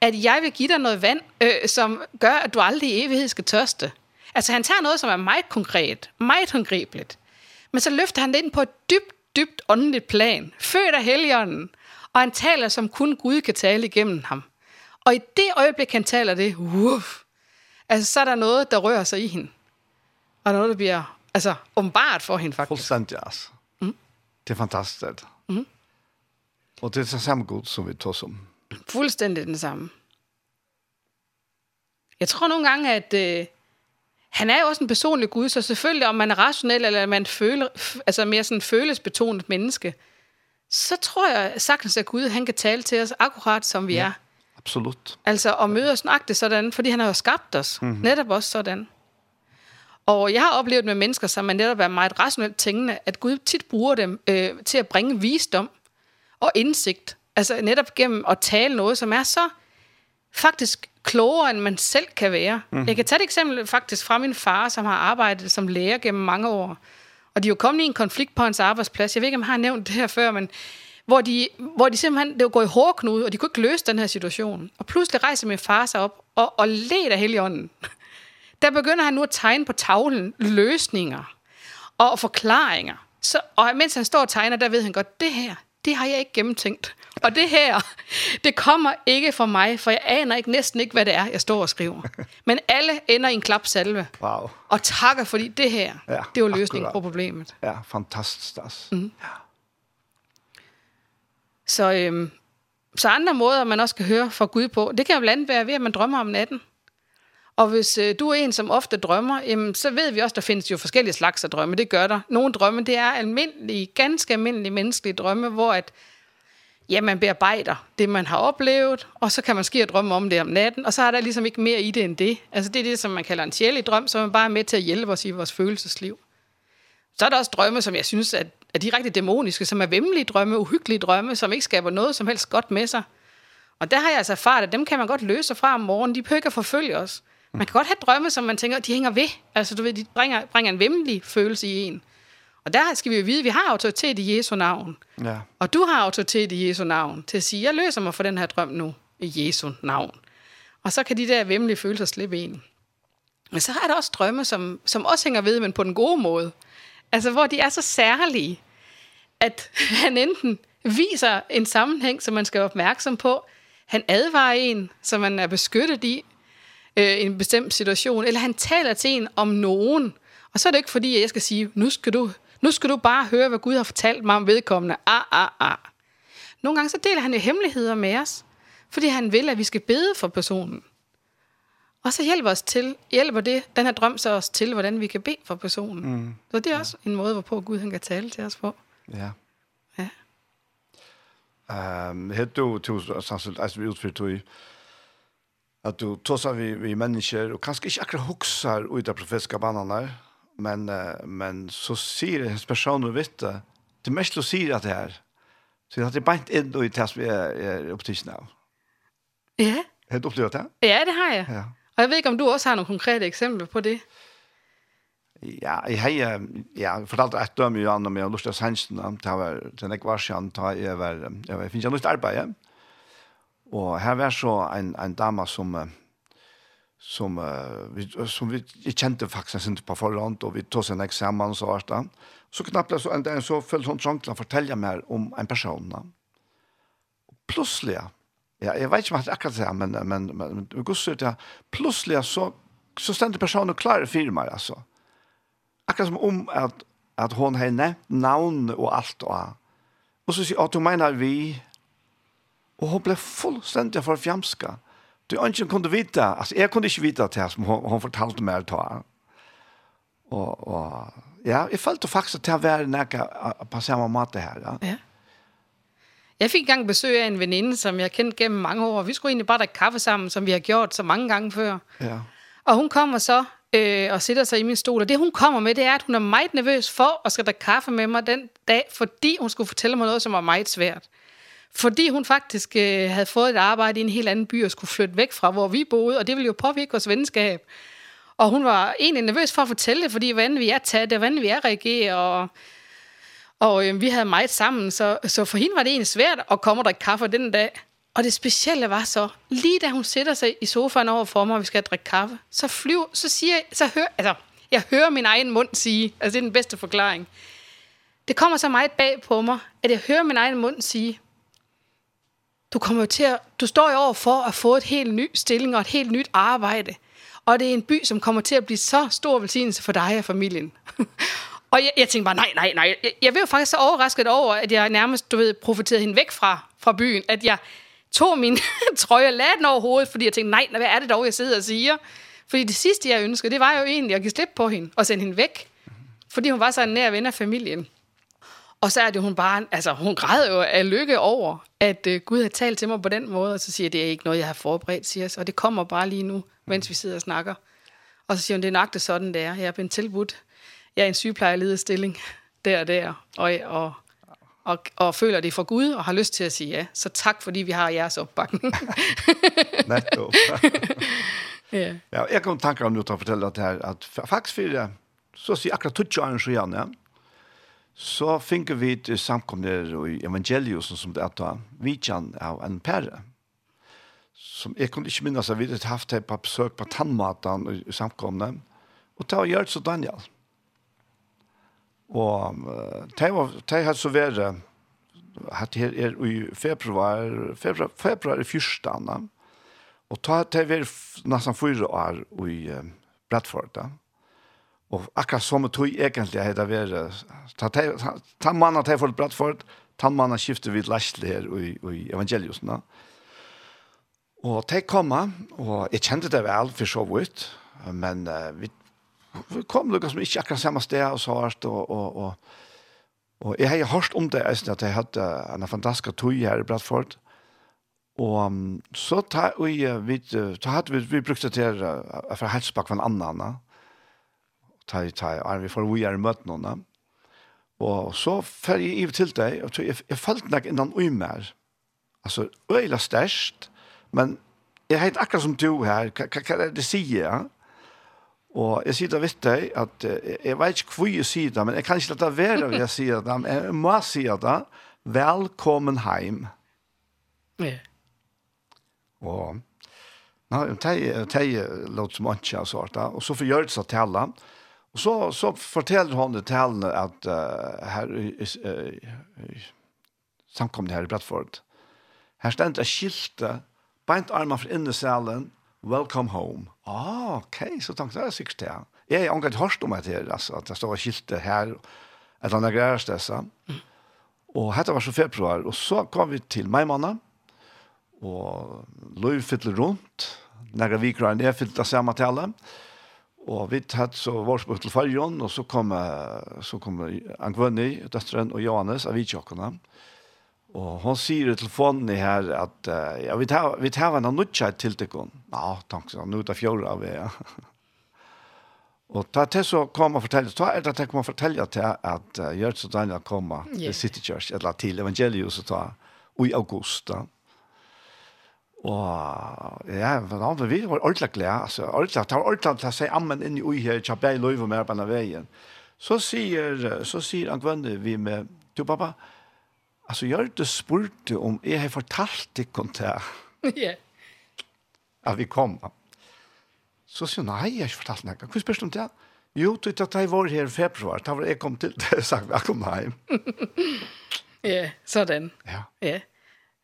at jeg vil give dig noget vand, øh, som gør, at du aldrig i evighed skal tørste. Altså han tager noget, som er meget konkret, meget håndgribeligt. Men så løfter han det ind på et dybt, dybt åndeligt plan, født af helgenen, og han taler, som kun Gud kan tale igennem ham. Og i det øjeblik, han taler det, uff, altså så er der noget, der rører sig i hende. Og noget, der bliver altså, åbenbart for hende faktisk. Fuldstændig, altså. Mm. Det er fantastisk. Mm. Og det er så samme Gud, som vi tog som fuldstændig den samme. Jeg tror nogle gange, at øh, han er jo også en personlig Gud, så selvfølgelig, om man er rationel, eller man føler, altså mere sådan følelsesbetonet menneske, så tror jeg sagtens, at Gud han kan tale til os akkurat, som vi ja, er. Absolut. Altså, og møde os nøjagtigt sådan, fordi han har jo skabt os, mm -hmm. netop også sådan. Og jeg har oplevet med mennesker, som er netop er meget rationelt tænkende, at Gud tit bruger dem øh, til at bringe visdom og indsigt Altså netop gennem at tale noget, som er så faktisk klogere, end man selv kan være. Mm. Jeg kan tage et eksempel faktisk fra min far, som har arbejdet som lærer gennem mange år. Og de er jo kommet i en konflikt på hans arbejdsplads. Jeg ved ikke, om jeg har nævnt det her før, men hvor de, hvor de simpelthen det var gået i hårdknude, og de kunne ikke løse den her situation. Og pludselig rejser min far sig op og, og led af heligånden. Der begynder han nu at tegne på tavlen løsninger og forklaringer. Så, og mens han står og tegner, der ved han godt, det her, det har jeg ikke gennemtænkt. Og det her, det kommer ikke fra mig, for jeg aner ikke, næsten ikke, hvad det er, jeg står og skriver. Men alle ender i en klapsalve. Wow. Og takker, fordi det her, ja, det var løsningen akkurat. på problemet. Ja, fantastisk. Altså. Mm. Ja. Så, øhm, så andre måder, man også kan høre fra Gud på, det kan jo blandt andet være ved, at man drømmer om natten. Og hvis øh, du er en, som ofte drømmer, jamen, så ved vi også, der findes jo forskellige slags af drømme. Det gør der. Nogle drømme, det er almindelige, ganske almindelige menneskelige drømme, hvor at, ja, man bearbejder det, man har oplevet, og så kan man skide drømme om det om natten, og så er der ligesom ikke mere i det end det. Altså det er det, som man kalder en sjældig drøm, som man bare er med til at hjælpe os i vores følelsesliv. Så er der også drømme, som jeg synes at er direkte dæmoniske, som er vemmelige drømme, uhyggelige drømme, som ikke skaber noget som helst godt med sig. Og der har jeg altså erfaret, at dem kan man godt løse fra om morgenen. De behøver ikke at forfølge os. Man kan godt have drømme, som man tænker, de hænger ved. Altså, du ved, de bringer, bringer en vemmelig følelse i en. Og der skal vi jo vide, at vi har autoritet i Jesu navn. Ja. Og du har autoritet i Jesu navn til at sige, jeg løser mig for den her drøm nu i Jesu navn. Og så kan de der vemmelige følelser slippe en. Men så er der også drømme, som, som også hænger ved, men på den gode måde. Altså, hvor de er så særlige, at han enten viser en sammenhæng, som man skal være opmærksom på, han advarer en, som man er beskyttet i, øh, en bestemt situation, eller han taler til en om nogen. Og så er det ikke fordi, at jeg skal sige, nu skal du, nu skal du bare høre, hvad Gud har fortalt mig om vedkommende. Ah, ah, ah. Nogle gange så deler han jo hemmeligheder med os, fordi han vil, at vi skal bede for personen. Og så hjælper os til, hjælper det, den her drøm så os til, hvordan vi kan bede for personen. Mm. Så det er ja. også en måde, hvorpå Gud han kan tale til os på. Ja. Ja. Ehm, um, hade du så alltså alltså vi utfört ju at du tosa vi vi mennesker, og kanskje ikke akkurat huxar ut av profetiska banorna men men så sier en person personer vet det det mest att se att det här så det er beint inn och i test vi är er till av. Ja. Har du opplevd det? Ja, det har jeg. Ja. Og jeg vet ikke om du også har några konkrete eksempler på det. Ja, jeg har ja, jeg fortalte et dømme jo an om jeg har lyst til å sende den, det var til jeg var kjent, jeg var, jeg var, jeg finnes jeg lyst til arbeid, Og her var så en, en dame som, som, vi, som vi kjente faktisk ikke på forhånd, og vi tog seg nek sammen, så var det. Så knappt så en dag så følte hun trang til å fortelle mer om en person. Og plutselig, ja, jeg vet ikke om det akkurat det, men, men, men, men gusset, ja, plutselig så, så stendte personen klare firmaer, altså. Akkurat som om at, at hun har nevnt navn og alt og Og så sier, hun, du mener vi, Og hun ble fullstendig for fjamska. Du ønsken kunne vite, altså jeg kunne ikke vite det som hun, hun fortalte meg til henne. Og, og ja, jeg følte faktisk til å være nækka på samme måte her. Ja. ja. Jeg fik engang besøg af en veninde, som jeg kendte gennem mange år. Vi skulle egentlig bare drikke kaffe sammen, som vi har gjort så mange gange før. Ja. Og hun kommer så øh, og sætter sig i min stol. Og det, hun kommer med, det er, at hun er meget nervøs for at skal drikke kaffe med mig den dag, fordi hun skulle fortælle mig noget, som var meget svært fordi hun faktisk øh, havde fået et arbejde i en helt anden by og skulle flytte væk fra, hvor vi boede, og det ville jo påvirke vores venskab. Og hun var egentlig nervøs for at fortælle det, fordi hvordan vi er taget det, hvordan vi er reageret, og, og øh, vi havde meget sammen, så, så for hende var det egentlig svært at komme og drikke kaffe den dag. Og det specielle var så, lige da hun sætter sig i sofaen over for mig, og vi skal drikke kaffe, så flyver, så siger jeg, så hører, altså, jeg hører min egen mund sige, altså det er den bedste forklaring. Det kommer så meget bag på mig, at jeg hører min egen mund sige, Du kommer til at, du står jo over for at få et helt ny stilling og et helt nyt arbejde. Og det er en by, som kommer til at blive så stor velsignelse for dig og familien. og jeg, jeg tænkte bare, nej, nej, nej. Jeg, jeg blev jo faktisk så overrasket over, at jeg nærmest, du ved, profiterede hende væk fra, fra byen. At jeg tog min trøje og lagde den over hovedet, fordi jeg tænkte, nej, hvad er det dog, jeg sidder og siger? Fordi det sidste, jeg ønskede, det var jo egentlig at give slip på hende og sende hende væk. Fordi hun var så en nær ven af familien. Og så er det hun bare, altså hun græd jo af lykke over, at uh, Gud har talt til mig på den måde, og så siger jeg, det er ikke noget, jeg har forberedt, siger så, og det kommer bare lige nu, mens vi sidder og snakker. Og så siger hun, det er nok det sådan, det er. Jeg er blevet tilbudt. Jeg er en sygeplejerlederstilling der og der, og, og, og, og føler det for Gud, og har lyst til at sige ja. Så tak, fordi vi har jeres opbakning. Nettopp. ja. ja. Jeg kom tanker om nu til å fortelle at, her, at faktisk for så si akkurat 20 år siden, ja, så finner vi til samkomner i evangeliusen som det er da, vidtjen av en pære. Som jeg kunne ikke minnes at vi hadde haft det på besøk på tannmaten i samkomne, og ta var gjør så Daniel. Og det var, det hadde så vært at her er i februar, februar, februar i fyrstene, og ta, det var nesten fyra år i Bradford da, Og akkurat som tog egentlig er det være. Ta mann at jeg får et bratt for det, ta mannen at skifter vi lærsel her i, i evangeliusen. Og de kom, og jeg kjente det vel for så vidt, men uh, vi, vi kom lukket som ikke akkurat samme sted og så hvert, og, og, og, og jeg har hørt om det, at jeg hadde en fantastisk tog her i Bradford, Og um, så ta, og, vi, ta, hadde vi, vi brukte det til uh, for å helse på hver ta ta er vi for vi er møtt noen. Og så fer jeg i til deg, og jeg, jeg falt nok innan uimer. Altså, øyla størst, men jeg heit akkurat som du her, hva er det sier, ja? Og jeg sier det vitt deg, at jeg vet ikke hvor jeg sier det, men jeg kan ikke lette være hva jeg sier det, men jeg må si det, velkommen heim. Ja. Og, Nei, no, det er låt som ikke har svart, og så får jeg det seg til og Og så, så forteller han det til henne at uh, her i, i, i, i samkommet her i Bradford. Her stendte et skilte, beint armen fra inne salen, welcome home. Ah, ok, så tenkte jeg sikkert det. Jeg har ikke hørt om det her, altså, at det står et skilte her, et eller annet greier stedet. Mm. Og dette var så februar, og så kom vi til Maimanna, og løy fyller rundt, nære vikrar enn jeg fyller samme til alle, og Og vi tatt så vårt til fargen, og så kom, så kom Angvønni, døtteren og Johannes av Vidtjokkene. Og hun sier i telefonen her at uh, ja, vi tar, vi tar en annutja til henne. Ja, takk så, nå er av det, ja. og da til så kom og fortelle, så er det til å fortelle til at uh, Gjørts og Daniel kom til City Church, eller til Evangelius og ta, i august da. Og ja, men han vi var ordentlig glede, altså, ordentlig, det var ordentlig til å si ammen inn i ui her, ikke bare løy og mer på denne veien. Så sier, så sier han gvende vi med, du pappa, altså, gjør du spurte om jeg har fortalt deg om det. Ja. At vi kom. Så sier han, nei, jeg har ikke fortalt deg. Hva spørs du om det? Jo, du vet at jeg var her i februar, da var jeg kom til det, sagt, jeg kom hjem. Ja, sånn. Ja. Ja.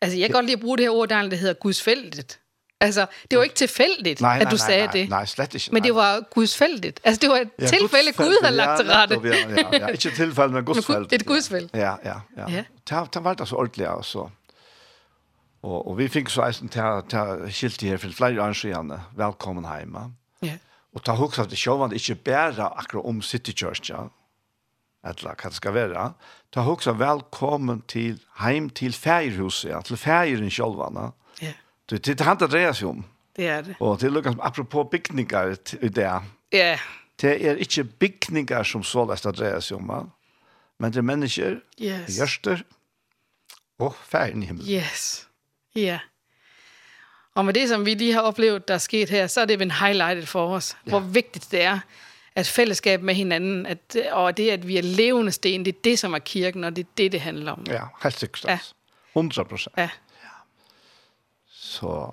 Altså, jeg kan godt lide at bruge det her ord, der hedder gudsfældigt. Altså, det var ikke tilfældigt, nej, nej, at du nej, sagde nej, det. Nej, slet ikke. Men det var gudsfældigt. Altså, det var et ja, tilfælde, Gud havde lagt til rette. Ja, ja, ja. Ikke tilfælde, men gudsfældigt. Et gudsfælde. Ja, ja, ja. ja. Der, der var det så ordentligt også. Og, og vi fikk så eisen til, til skilt her for flere år siden, velkommen hjemme. Ja. Og ta hoksa til sjåvann, ikke bare akkurat om City Church, ja eller hva det skal være, ta også velkommen til heim til færhuset, til færgeren sjølvene. Ja. Det er han det dreier seg om. Det er det. Og til lukkans, apropos bygninger i det. Ja. Det er ikke bygninger som så lest det dreier seg om, men det er mennesker, yes. gjørster og færgen i himmelen. Yes. Ja. Og med det som vi lige har oplevet, der er sket her, så er det en highlightet for os, ja. hvor vigtigt det er, at fællesskab med hinanden, at, og det, at vi er levende sten, det er det, som er kirken, og det er det, det handler om. Ja, helt sikkert. Ja. 100 procent. Ja. Så...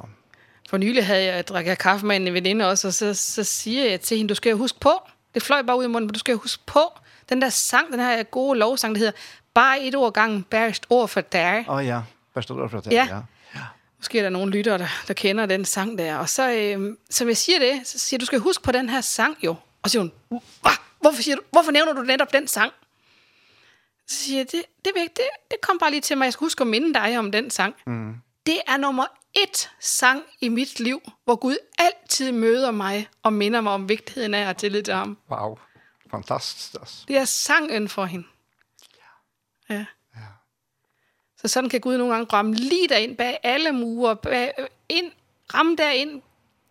For nylig havde jeg, at kaffe med en veninde også, og så, så siger jeg til hende, du skal huske på. Det fløj bare ud i munden, men du skal huske på. Den der sang, den her gode lovsang, der hedder, bare et ord gangen, bærest ord for dig. Åh oh, ja, bærst ord for dig, ja. ja. Måske er der nogle lyttere, der, der kender den sang der. Og så, øh, som jeg siger det, så siger jeg, du skal huske på den her sang jo. Og så siger hun, Hva? hvorfor, siger du, hvorfor nævner du netop den sang? Så siger jeg, det, det, det, det kom bare lige til mig, jeg skal huske at minde dig om den sang. Mm. Det er nummer et sang i mit liv, hvor Gud altid møder mig og minder mig om vigtigheden af at tillide til ham. Wow, fantastisk også. Det er sangen for hende. Ja. ja. ja. Så sådan kan Gud nogle gange ramme lige derind, bag alle murer, bag, ind, ramme derind,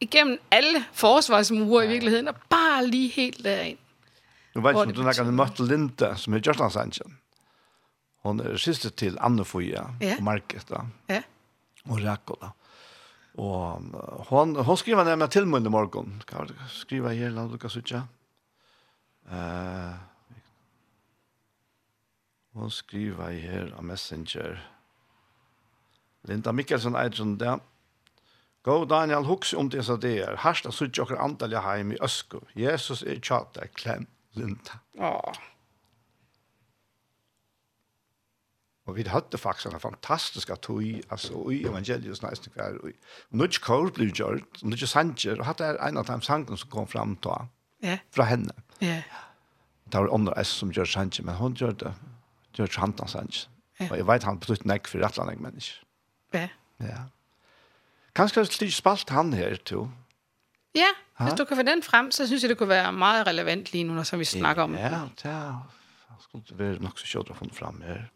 igennem alle forsvarsmure ja. i virkeligheden, og bare lige helt derind. Nu var det, som du snakkede med Møtte Linde, som er Justin Sanchen. Hun er siste til Annefoya ja. på da. Ja. Og Rakola. Og hon, hon skriver nemlig til mig i morgen. Kan jeg skrive her, la du kan sutja. Uh, hon skriver her av Messenger. Linda Mikkelsen, Eidson, ja. Gå Daniel Hooks om det så det är. Härsta sutt och antalja heim i ösku. Jesus är tjata klem linta. Ja. Och vi hade faktiskt en fantastisk tog alltså i evangeliet nästan kvar. Och nu kör blir gjort, och nu just sanger och hade en av de sangen som kom fram då. Ja. Från henne. Ja. Det var andra S som gör sanger men hon gör det. Gör sanger Ja. Och jag vet han betyder näck för alla människor. Ja. Ja. Kanskje det ikke spalt han her, to? Ja, hvis du kan få den frem, så synes jeg det kunne være meget relevant lige nu, når som vi snakker om. Ja, det er, skulle være nok så kjøtt å funnet frem her.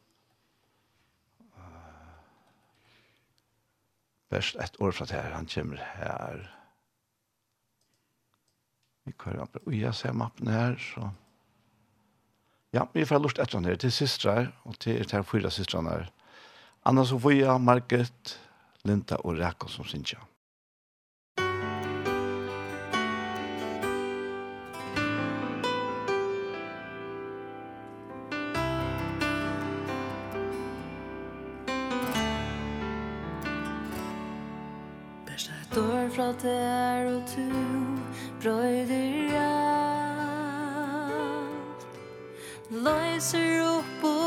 Først ett år fra her, han kommer her. Vi kører opp, og jeg ser mappen her, så... Ja, vi får lort etter han her, til systrar, og til, til fyra systrarna her. Anna Sofia, Margit, Linda og Rako som synes jeg. Bæsta et år fra der og tu brøyder alt Løyser opp og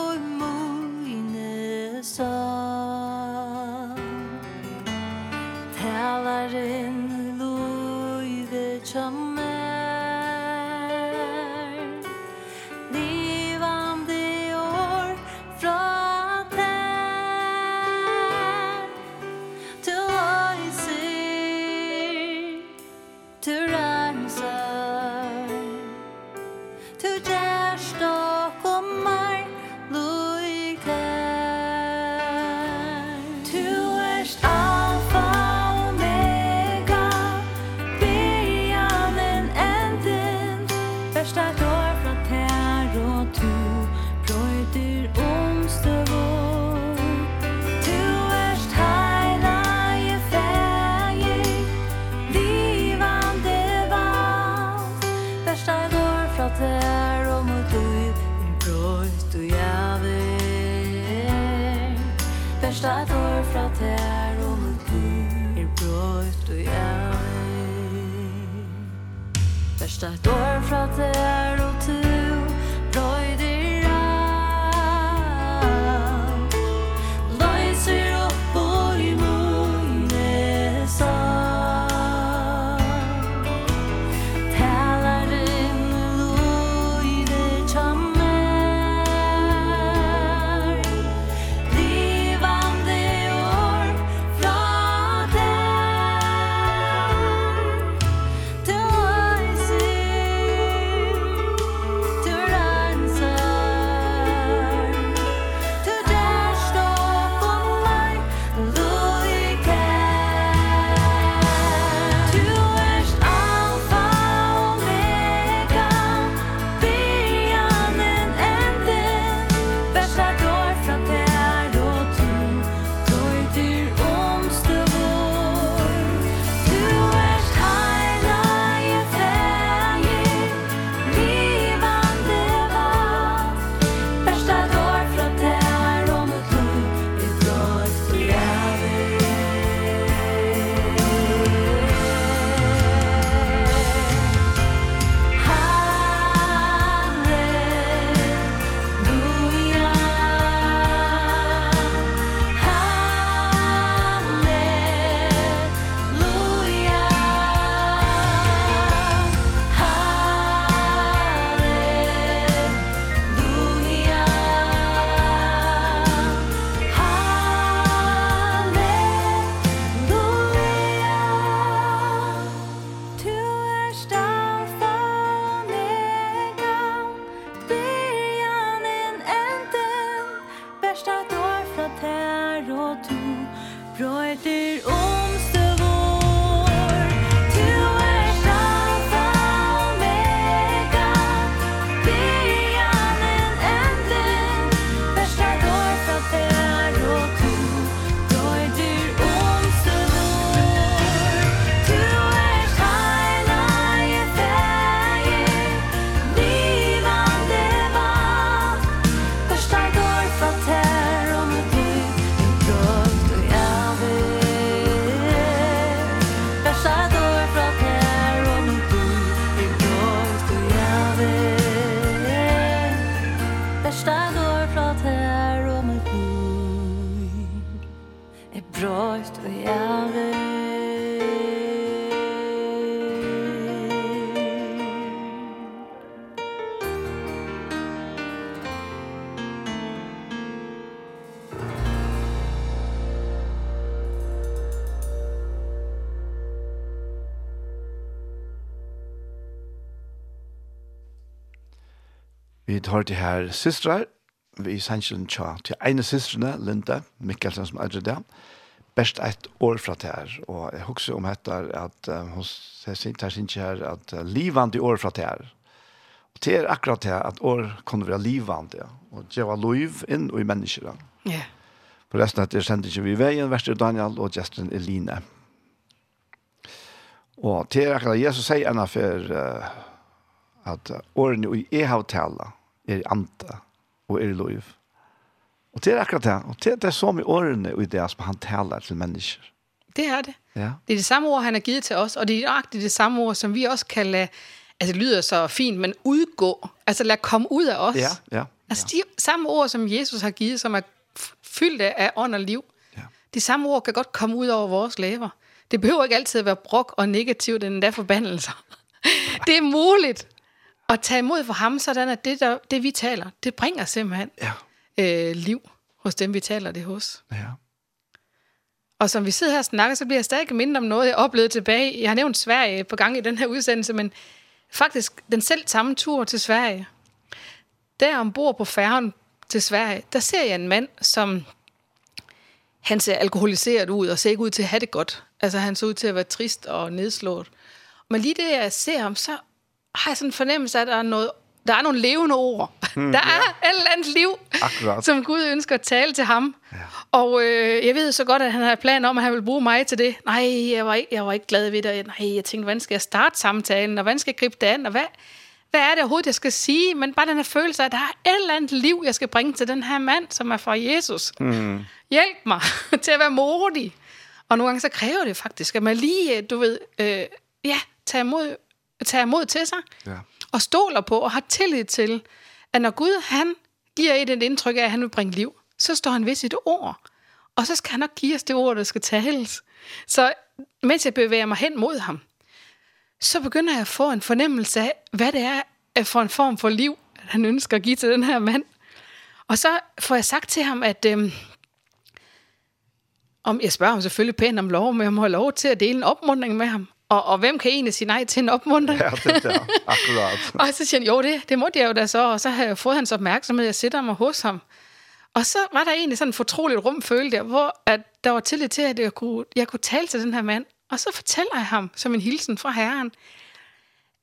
hørte her systrar, vi i Sanchelen Tja, til ene systrene, Linda Mikkelsen som er det, best ett år fra det her, og jeg husker om dette at hun tar sin her at uh, livande år fra det her, og det er akkurat det at år kunne være livande, og det var liv inn og i mennesker. Ja. Yeah. For resten av det sendte ikke vi veien, Vester Daniel og Justin Eline. Og det er akkurat Jesus sier enn for uh, at årene i e-havtalet, er anta og er lov. Og det er akkurat det. Og det er det som i årene og i det som han taler til mennesker. Det er det. Ja. Det er det samme ord, han har givet til os, og det er nøjagtigt det samme ord, som vi også kan lade, altså det lyder så fint, men udgå, altså lade komme ud af os. Ja, ja. ja. Altså de samme ord, som Jesus har givet, som er fyldte af ånd og liv, ja. de samme ord kan godt komme ud over vores læber. Det behøver ikke altid at være brok og negativt, end endda forbandelser. det er muligt at tage imod for ham, sådan at det, der, det vi taler, det bringer simpelthen ja. øh, liv hos dem, vi taler det hos. Ja. Og som vi sidder her og snakker, så bliver jeg stadig mindre om noget, jeg oplevede tilbage. Jeg har nævnt Sverige på gang i den her udsendelse, men faktisk den selv samme tur til Sverige. Der ombord på færgen til Sverige, der ser jeg en mand, som han ser alkoholiseret ud og ser ikke ud til at have det godt. Altså han ser ud til at være trist og nedslået. Men lige det, jeg ser ham, så har sådan en fornemmelse af, at der er, noget, der er nogle levende ord. Mm, der er et eller andet liv, Akkurat. som Gud ønsker at tale til ham. Ja. Og øh, jeg ved så godt, at han har plan om, at han vil bruge mig til det. Nej, jeg var ikke, jeg var ikke glad ved det. Nej, jeg tænkte, hvordan skal jeg starte samtalen? Og hvordan skal jeg gribe det an? Og hvad, hvad er det overhovedet, jeg skal sige? Men bare den her følelse af, at der er et eller andet liv, jeg skal bringe til den her mand, som er fra Jesus. Mm. Hjælp mig til at være modig. Og nogle gange så kræver det faktisk, at man lige, du ved, øh, ja, tager imod tager mod til sig, ja. og stoler på, og har tillid til, at når Gud han giver et et indtryk af, at han vil bringe liv, så står han ved sit ord. Og så skal han nok give os det ord, der skal tales. Så mens jeg bevæger mig hen mod ham, så begynder jeg at få en fornemmelse af, hvad det er for en form for liv, han ønsker at give til den her mand. Og så får jeg sagt til ham, at øhm, om jeg spørger ham selvfølgelig pænt om lov, men jeg må have lov til at dele en opmuntring med ham. Og, og hvem kan egentlig sige nej til en opmunter? Ja, det der. Akkurat. og så siger han, jo det, det måtte jeg jo da så. Og så havde jeg fået hans opmærksomhed, jeg sætter mig hos ham. Og så var der egentlig sådan en fortroligt rum, følte der, hvor at der var tillid til, at jeg kunne, jeg kunne tale til den her mand. Og så fortæller jeg ham, som en hilsen fra Herren,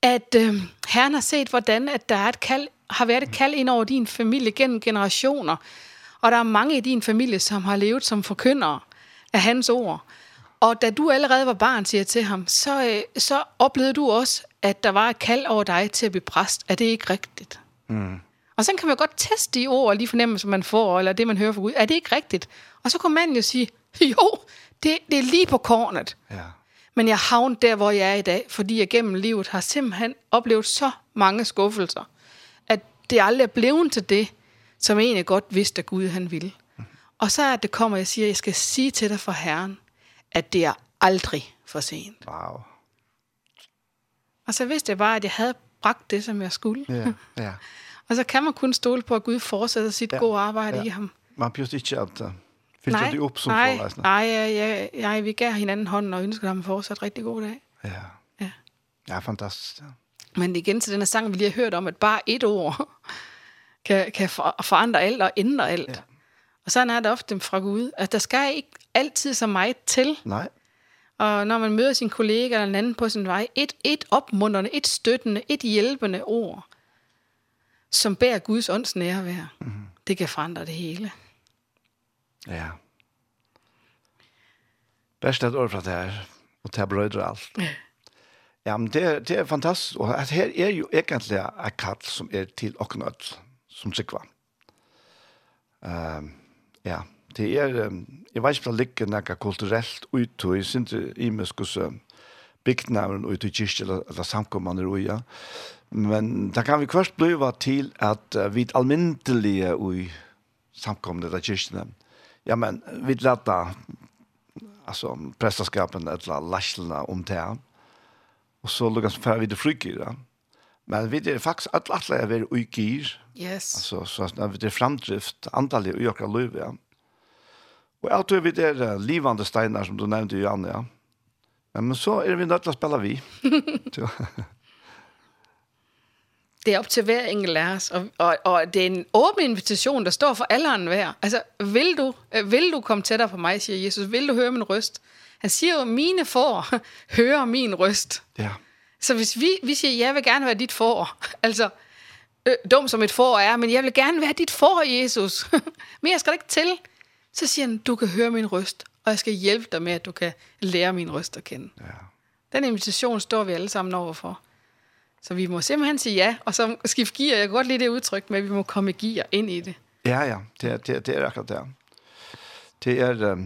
at øh, Herren har set, hvordan at der er et kald, har været et kald ind over din familie gennem generationer. Og der er mange i din familie, som har levet som forkyndere af hans ord. Og da du allerede var barn, siger jeg til ham, så, øh, så oplevede du også, at der var et kald over dig til at blive præst. Er det ikke rigtigt? Mm. Og så kan man godt teste de ord og de fornemmelser, man får, eller det, man hører fra Gud. Er det ikke rigtigt? Og så kunne man jo sige, jo, det, det er lige på kornet. Ja. Men jeg havnet der, hvor jeg er i dag, fordi jeg gennem livet har simpelthen oplevet så mange skuffelser, at det aldrig er blevet til det, som jeg egentlig godt vidste, at Gud han ville. Og så er det kommer, jeg siger, jeg skal sige til dig for Herren, at det er aldrig for sent. Wow. Og så vidste jeg bare, at jeg havde bragt det, som jeg skulle. Ja, ja. og så kan man kun stole på, at Gud fortsætter sit ja, gode arbejde ja. i ham. Man behøver ikke at uh, filtre det op som nej, forrejsende. Nej, ja, ja, ja, vi gav hinanden hånden og ønskede ham fortsat rigtig god dag. Ja. Ja, ja fantastisk. Ja. Men igen til den her sang, vi lige har hørt om, at bare et ord kan, kan forandre alt og ændre alt. Ja. Og sådan er det ofte fra Gud, at der skal ikke altid så meget til. Nej. Og når man møder sin kollega eller en anden på sin vej, et, et opmuntrende, et støttende, et hjælpende ord, som bærer Guds ånds nærvær, mm. -hmm. det kan forandre det hele. Ja. Best et ord fra det her, og det brødre alt. Ja. Ja, men det, det er fantastisk. Og at her er jo egentlig et kall som er til åknødt, som sikva. Um, ja, det er, jeg vet ikke om det ligger noe kulturelt ut, og jeg synes ikke i meg skulle bygdnavn ut i kyrkje, eller, eller samkommende ui, ja. Men da kan vi først bliva til at vi er almindelige ui samkommende eller kyrkjene. Ja, men vi leta altså, prestaskapen eller laslene om det, og så lukkans færre vi det frikir, ja. Men vi er faktisk alle at vi er ui gyr, Yes. Alltså så att det framdrift antalet i ökar liv ja. Och allt över vi det där livande stenar som du nämnde ju Anna ja. Men, men så är vi nöjda att spela vi. det är upp till hver enkelt av oss, og, og, og det er en åben invitation, der står for alle og enhver. Altså, vil du, vil du komme tættere på mig, siger Jesus, vil du høre min røst? Han siger jo, mine får hører min røst. Ja. Så hvis vi, vi siger, jeg vil gerne være dit får, altså, øh, dum som et får er, men jeg vil gerne være dit får, Jesus. Mere skal det ikke til. Så siger han, du kan høre min røst, og jeg skal hjælpe dig med, at du kan lære min røst at kende. Ja. Den invitation står vi alle sammen overfor. Så vi må simpelthen sige ja, og så skifte gear. Jeg kan godt lide det udtryk, men vi må komme gear ind i det. Ja, ja, det er, det er, det er akkurat det. Det er,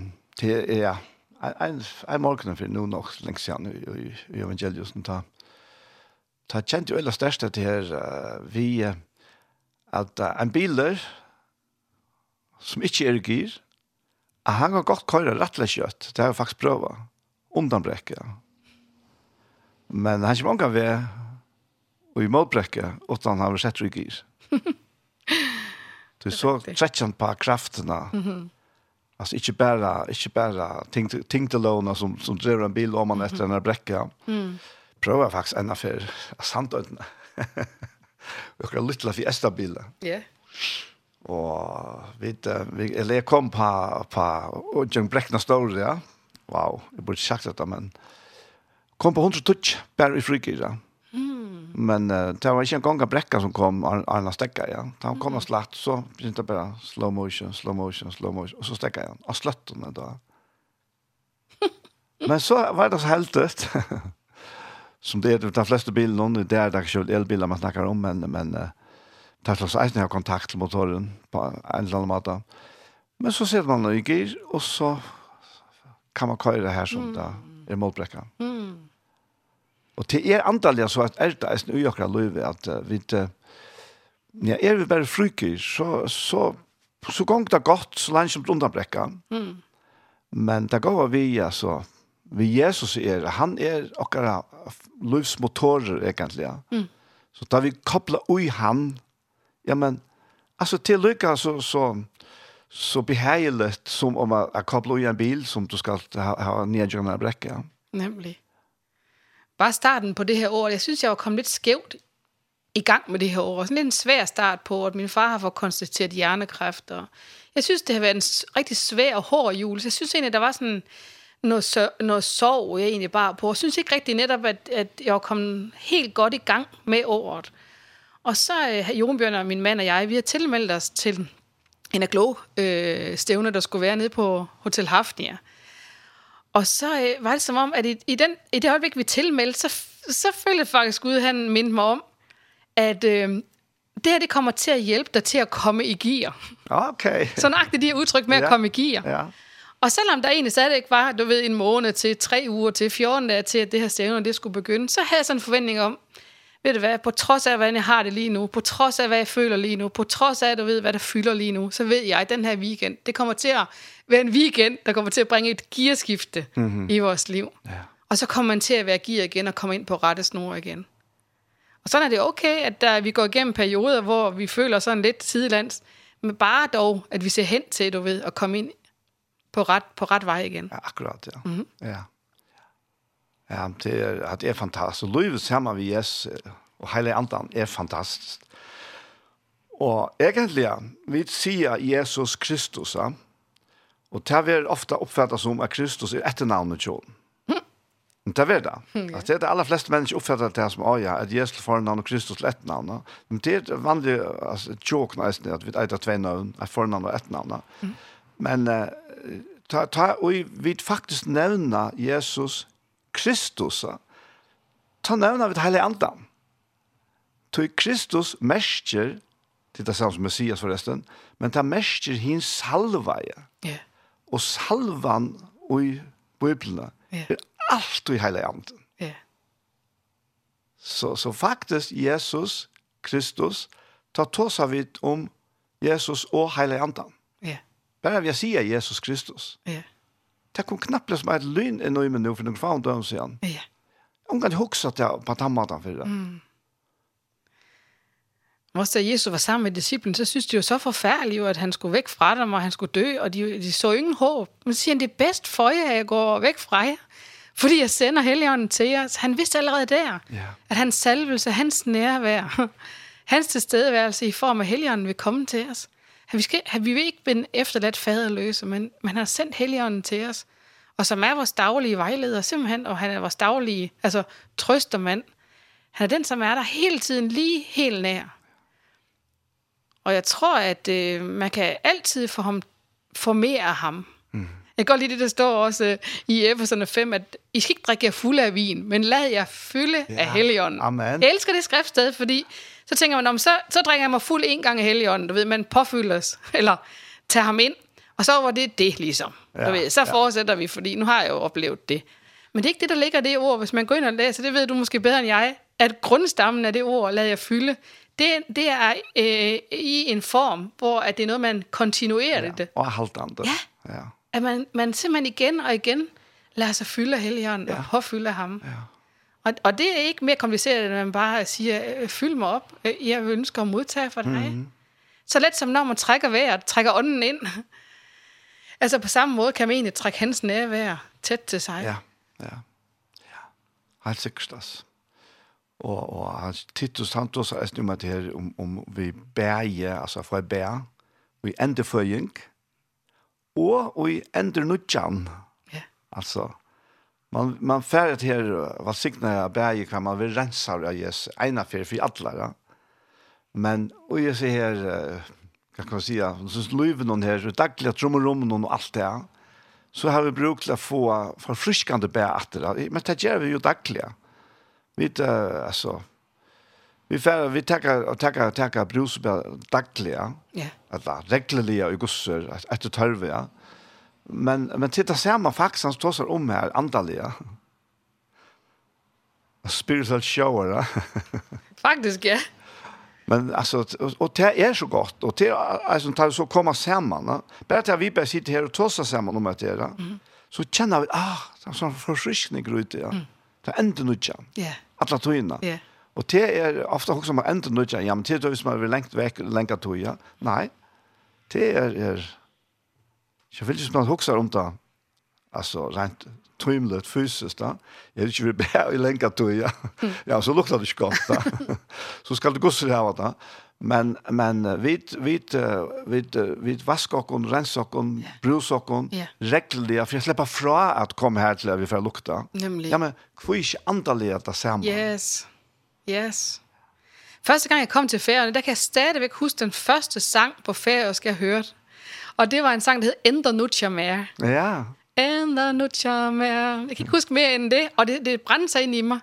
det er, ja, en, en morgen for nu nok længe siden i, i evangeliet, som tager ta kjent jo eller største til her uh, vi uh, at uh, en biler som ikke er gir at han har godt køyre rettelig kjøtt det har jeg faktisk prøvd undanbrekket men han kommer omgang ved og i målbrekket utan han har sett i gir du så trekker på kraftene mm -hmm. Alltså inte bara inte bara ting ting till låna som som driver en bil om man efter den här bräckan. Mm prøver faktisk enda for sandøytene. vi har lyttet til Estabilen. Ja. Yeah. Og vi, vi, eller jeg kom på, på Jørgen Brekkna Ståre, ja. Wow, jeg burde ikke sagt dette, men kom på 100 touch, bare i frikir, ja. Mm. Men uh, det var ikke en gang av Brekka som kom, Arna Stekka, ja. Da han kom mm. og slatt, så begynte jeg bare slow motion, slow motion, slow motion, og så Stekka igjen. Og sløttene da. men så var det så helt ut som det er de flesta bilarna nu där där kör elbiler man snakker om men men uh, det er slags eisen jeg har kontakt till motoren på en eller annen måte. Men så ser man noe i gir og så kan man köra det här som mm. det er målbräcka. Mm. Og til er antallet så att är det är ju løyve at uh, vi uh, Ja, er vi bare fryker, så, så, så gong det godt, så langt som undanbrekka. Mm. Men det går vi, altså, vi Jesus er, han er okkara livsmotorer egentlig. Mm. Så da vi kopplar ui han, ja men, altså til lykka så, så, så behagelig som om man kopplar ui en bil som du skal ha, ha nedgjørende brekka. Nemlig. Bare starten på det her år, jeg synes jeg var kommet lidt skævt i gang med det her år. Sådan lidt en svær start på, at min far har fået konstateret hjernekræft. Og jeg synes, det har været en rigtig svær og hård jul. Så jeg synes egentlig, der var sådan noget, så, noget sorg, jeg egentlig bare på. Jeg synes ikke rigtig netop, at, at jeg var kommet helt godt i gang med året. Og så øh, Jon Bjørn og min mand og jeg, vi har tilmeldt os til en af glow øh, stævne, der skulle være nede på Hotel Hafnia. Og så øh, var det som om, at i, i, den, i det øjeblik, vi tilmeldte, så, så følte jeg faktisk Gud, han mindte mig om, at øh, det her, det kommer til at hjælpe dig til at komme i gear. Okay. Så nøjagtigt de her udtryk med ja. at komme i gear. Ja. Og selvom der egentlig ikke var, du ved, en måned til, tre uger til, 14 dage til, at det her stævne, det skulle begynde, så havde jeg sådan en forventning om, ved du hvad, på trods af, hvordan jeg har det lige nu, på trods af, hvad jeg føler lige nu, på trods af, du ved, hvad der fylder lige nu, så ved jeg, at den her weekend, det kommer til at være en weekend, der kommer til at bringe et gearskifte mm -hmm. i vores liv. Ja. Og så kommer man til at være gear igen og komme ind på rette snor igen. Og sådan er det okay, at der, vi går igennem perioder, hvor vi føler sådan lidt sidelands, men bare dog, at vi ser hen til, du ved, at komme ind På ret, på ret vej igen. Ja, akkurat, ja. Mm -hmm. Ja. Ja, det er, at det er fantastisk. Løyve sammen med Jesus og hele andan er fantastisk. Og egentlig, vi sier Jesus Kristus, ja, og det er ofte oppfattet som at Kristus er etternavnet kjønn. Men det er det. At det er det aller fleste mennesker oppfatter det som oh, ja, at Jesus får navn og Kristus er etter navnet. Men det er vanlig altså, tjåk nesten at vi eier tve navn, at får navn og ett navnet. Mm. Men uh, ta, ta, og vi faktisk nevna Jesus Kristus. Ta nevna vi hele andan. Ta Kristus mestjer, det er samme som Messias forresten, men ta mestjer hins salvaje. Yeah. Og salvan i Bibelen yeah. er alt i hele andan. Ja. Så, så faktisk Jesus Kristus, ta tåsa vid om Jesus og hele andan. Bare vi sier Jesus Kristus. Ja. Det kom knappt som et lyn i nu nu för någon fan då sen. Ja. Hun kan huxa att på tammatan för det. Mm. Måste Jesus var sammen med disciplen, så synes de jo så forfærdeligt, jo, at han skulle væk fra dem, og han skulle dø, og de, de så ingen håb. Men så siger han, det er bedst for jer, at jeg går væk fra jer, fordi jeg sender Helligånden til jer. Så han vidste allerede der, ja. at hans salvelse, hans nærvær, hans tilstedeværelse i form af Helligånden vil komme til os. Han vi, skal, han, vi ikke been efterladt faderløse, men men han har sendt helligånden til os, og som er vores daglige vejleder simpelthen, og han er vores daglige, altså trøstermand. Han er den, som er der hele tiden lige helt nær. Og jeg tror, at øh, man kan altid få ham, formere ham. Mm. Jeg kan godt lide det, der står også øh, i Efeserne 5, at I skal ikke drikke jer fulde af vin, men lad jer fylde ja. af helligånden. Amen. Jeg elsker det skriftsted, fordi Så tænker man, om så, så drikker jeg mig fuld en gang i helligånden, du ved, man påfyldes, eller tager ham ind, og så var det det ligesom. Ja, du ved, så fortsætter ja. vi, fordi nu har jeg jo oplevet det. Men det er ikke det, der ligger det ord, hvis man går ind og læser, det ved du måske bedre end jeg, at grundstammen af det ord, lad jeg fylde, det, det er øh, i en form, hvor at det er noget, man kontinuerer ja, det. Og halvt andet. Ja, ja. at man, man simpelthen igen og igen lader sig fylde af helligånden ja. og påfylde ham. Ja. Og, og det er ikke mere kompliceret, end man bare siger, fyld mig op, jeg ønsker at modtage for dig. Mm -hmm. Så let som når man trækker vejret, trækker ånden ind. altså på samme måde kan man egentlig trække hans nærvær tæt til sig. Ja, ja. ja. Helt sikkert også. Og, og han Titus Santos er snu med det her om, om vi bæger, altså for at bære, og i endeføring, og, og i endernudjan. Ja. Altså, man man färdigt här vad signa jag berg kan man väl rensa av yes ena för för alla ja. Men och jag ser här kan man säga så löven och här dagliga trumrum och allt det. Så har vi brukt att få förfriskande bär att det. Men det gör vi ju dagliga. Vi äh, alltså vi färd vi tackar och tackar tackar brusbär dagliga. Ja. Att vara regelbundet och gossar att det tar vi ja. Men, men titta man faktiskt han står om här, andaliga. Spiritual shower, ja. Faktiskt, ja. Men alltså, och och det är så gott. Och det alltså, tar så komma samman. Ja. Bara att vi bara sitter här och tossar samman om det här. Mm. Så känner vi, ah, det är sån förfriskning ute, ja. Det är ändå nytt, ja. Alla togna. Ja. Och det är ofta också man ändå nytt, ja. Men det är då man vill längt väck, länka toja. Nej. Det är... är Jag vill ju snart huxa om det. Alltså rent trymlet fysiskt då. Jag vill ju bara i länka till ja. Ja, så luktar det skott då. så ska det gå så här då. Men men vi vi vi vit vaska och rensa och brusa och regla för jag släppa fra att komma här till vi får lukta. Nemlig. Ja men inte antalet att samma. Yes. Yes. Første gang jeg kom til ferien, der kan jeg stadigvæk huske den første sang på ferie, jeg hørte. Og det var en sang, der hed Ender Nutja Mer. Ja. Ender Nutja Mer. Jeg kan ikke huske mere end det, og det, det brændte sig ind i mig.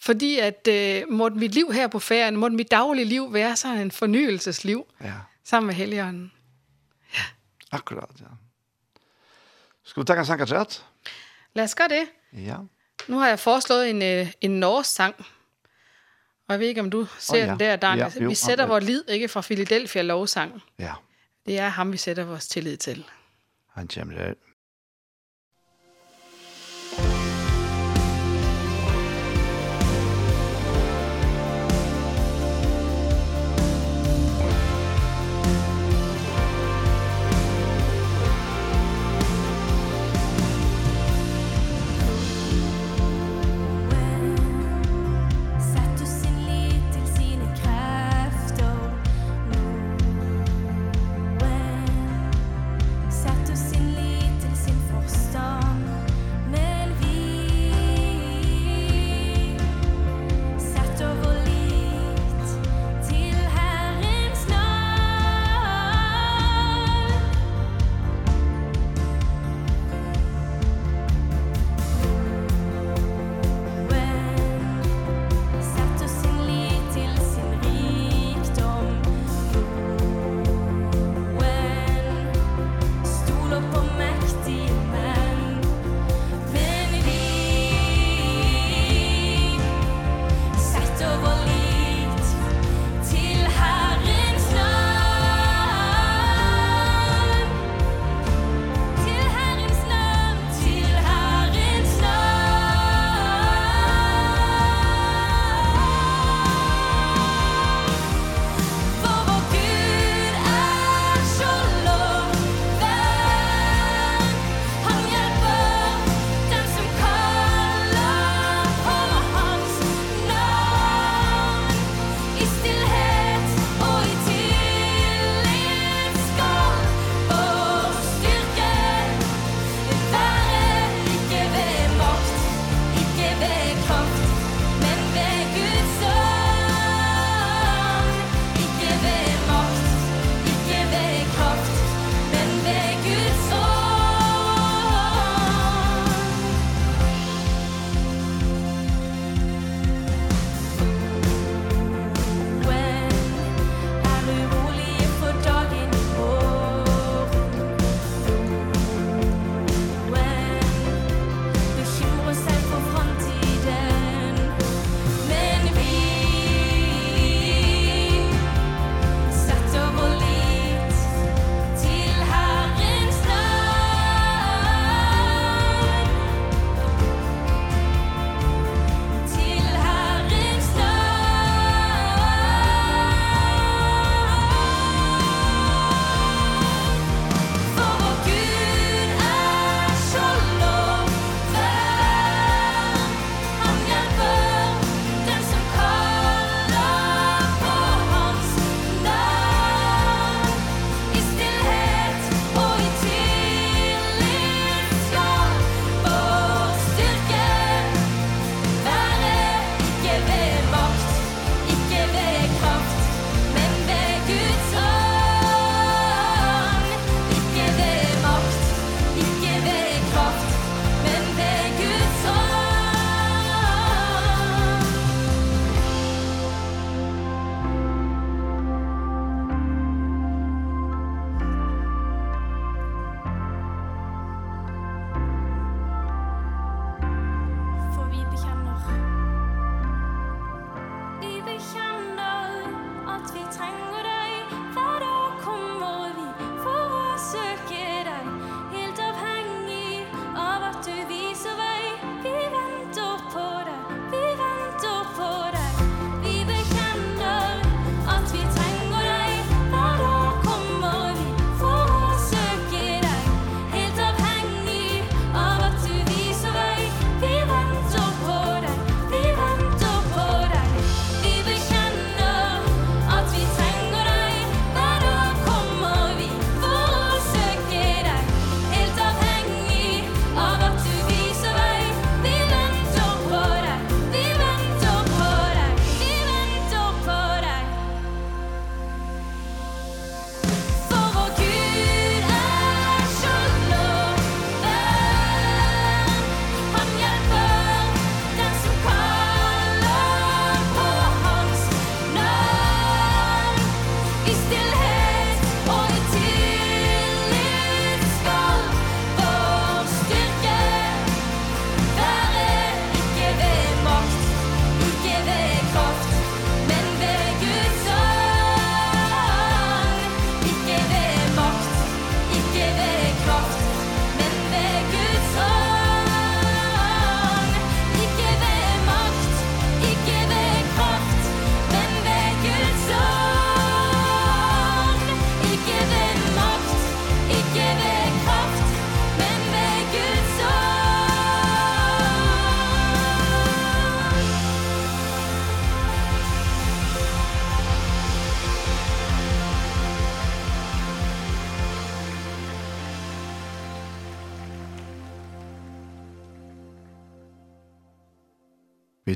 Fordi at øh, måtte mit liv her på ferien, måtte mit daglige liv være sådan en fornyelsesliv. Ja. Sammen med Helligånden. Ja. Akkurat, ja. Skal vi tage en sang af? Lad os gøre det. Ja. Nu har jeg foreslået en, en norsk sang. Og jeg ved ikke, om du ser oh, ja. den der, Daniel. Ja, jo, vi sætter okay. vores lid, ikke, fra Philadelphia lovsang. Ja. Det er ham, vi sætter vores tillid til. Han kommer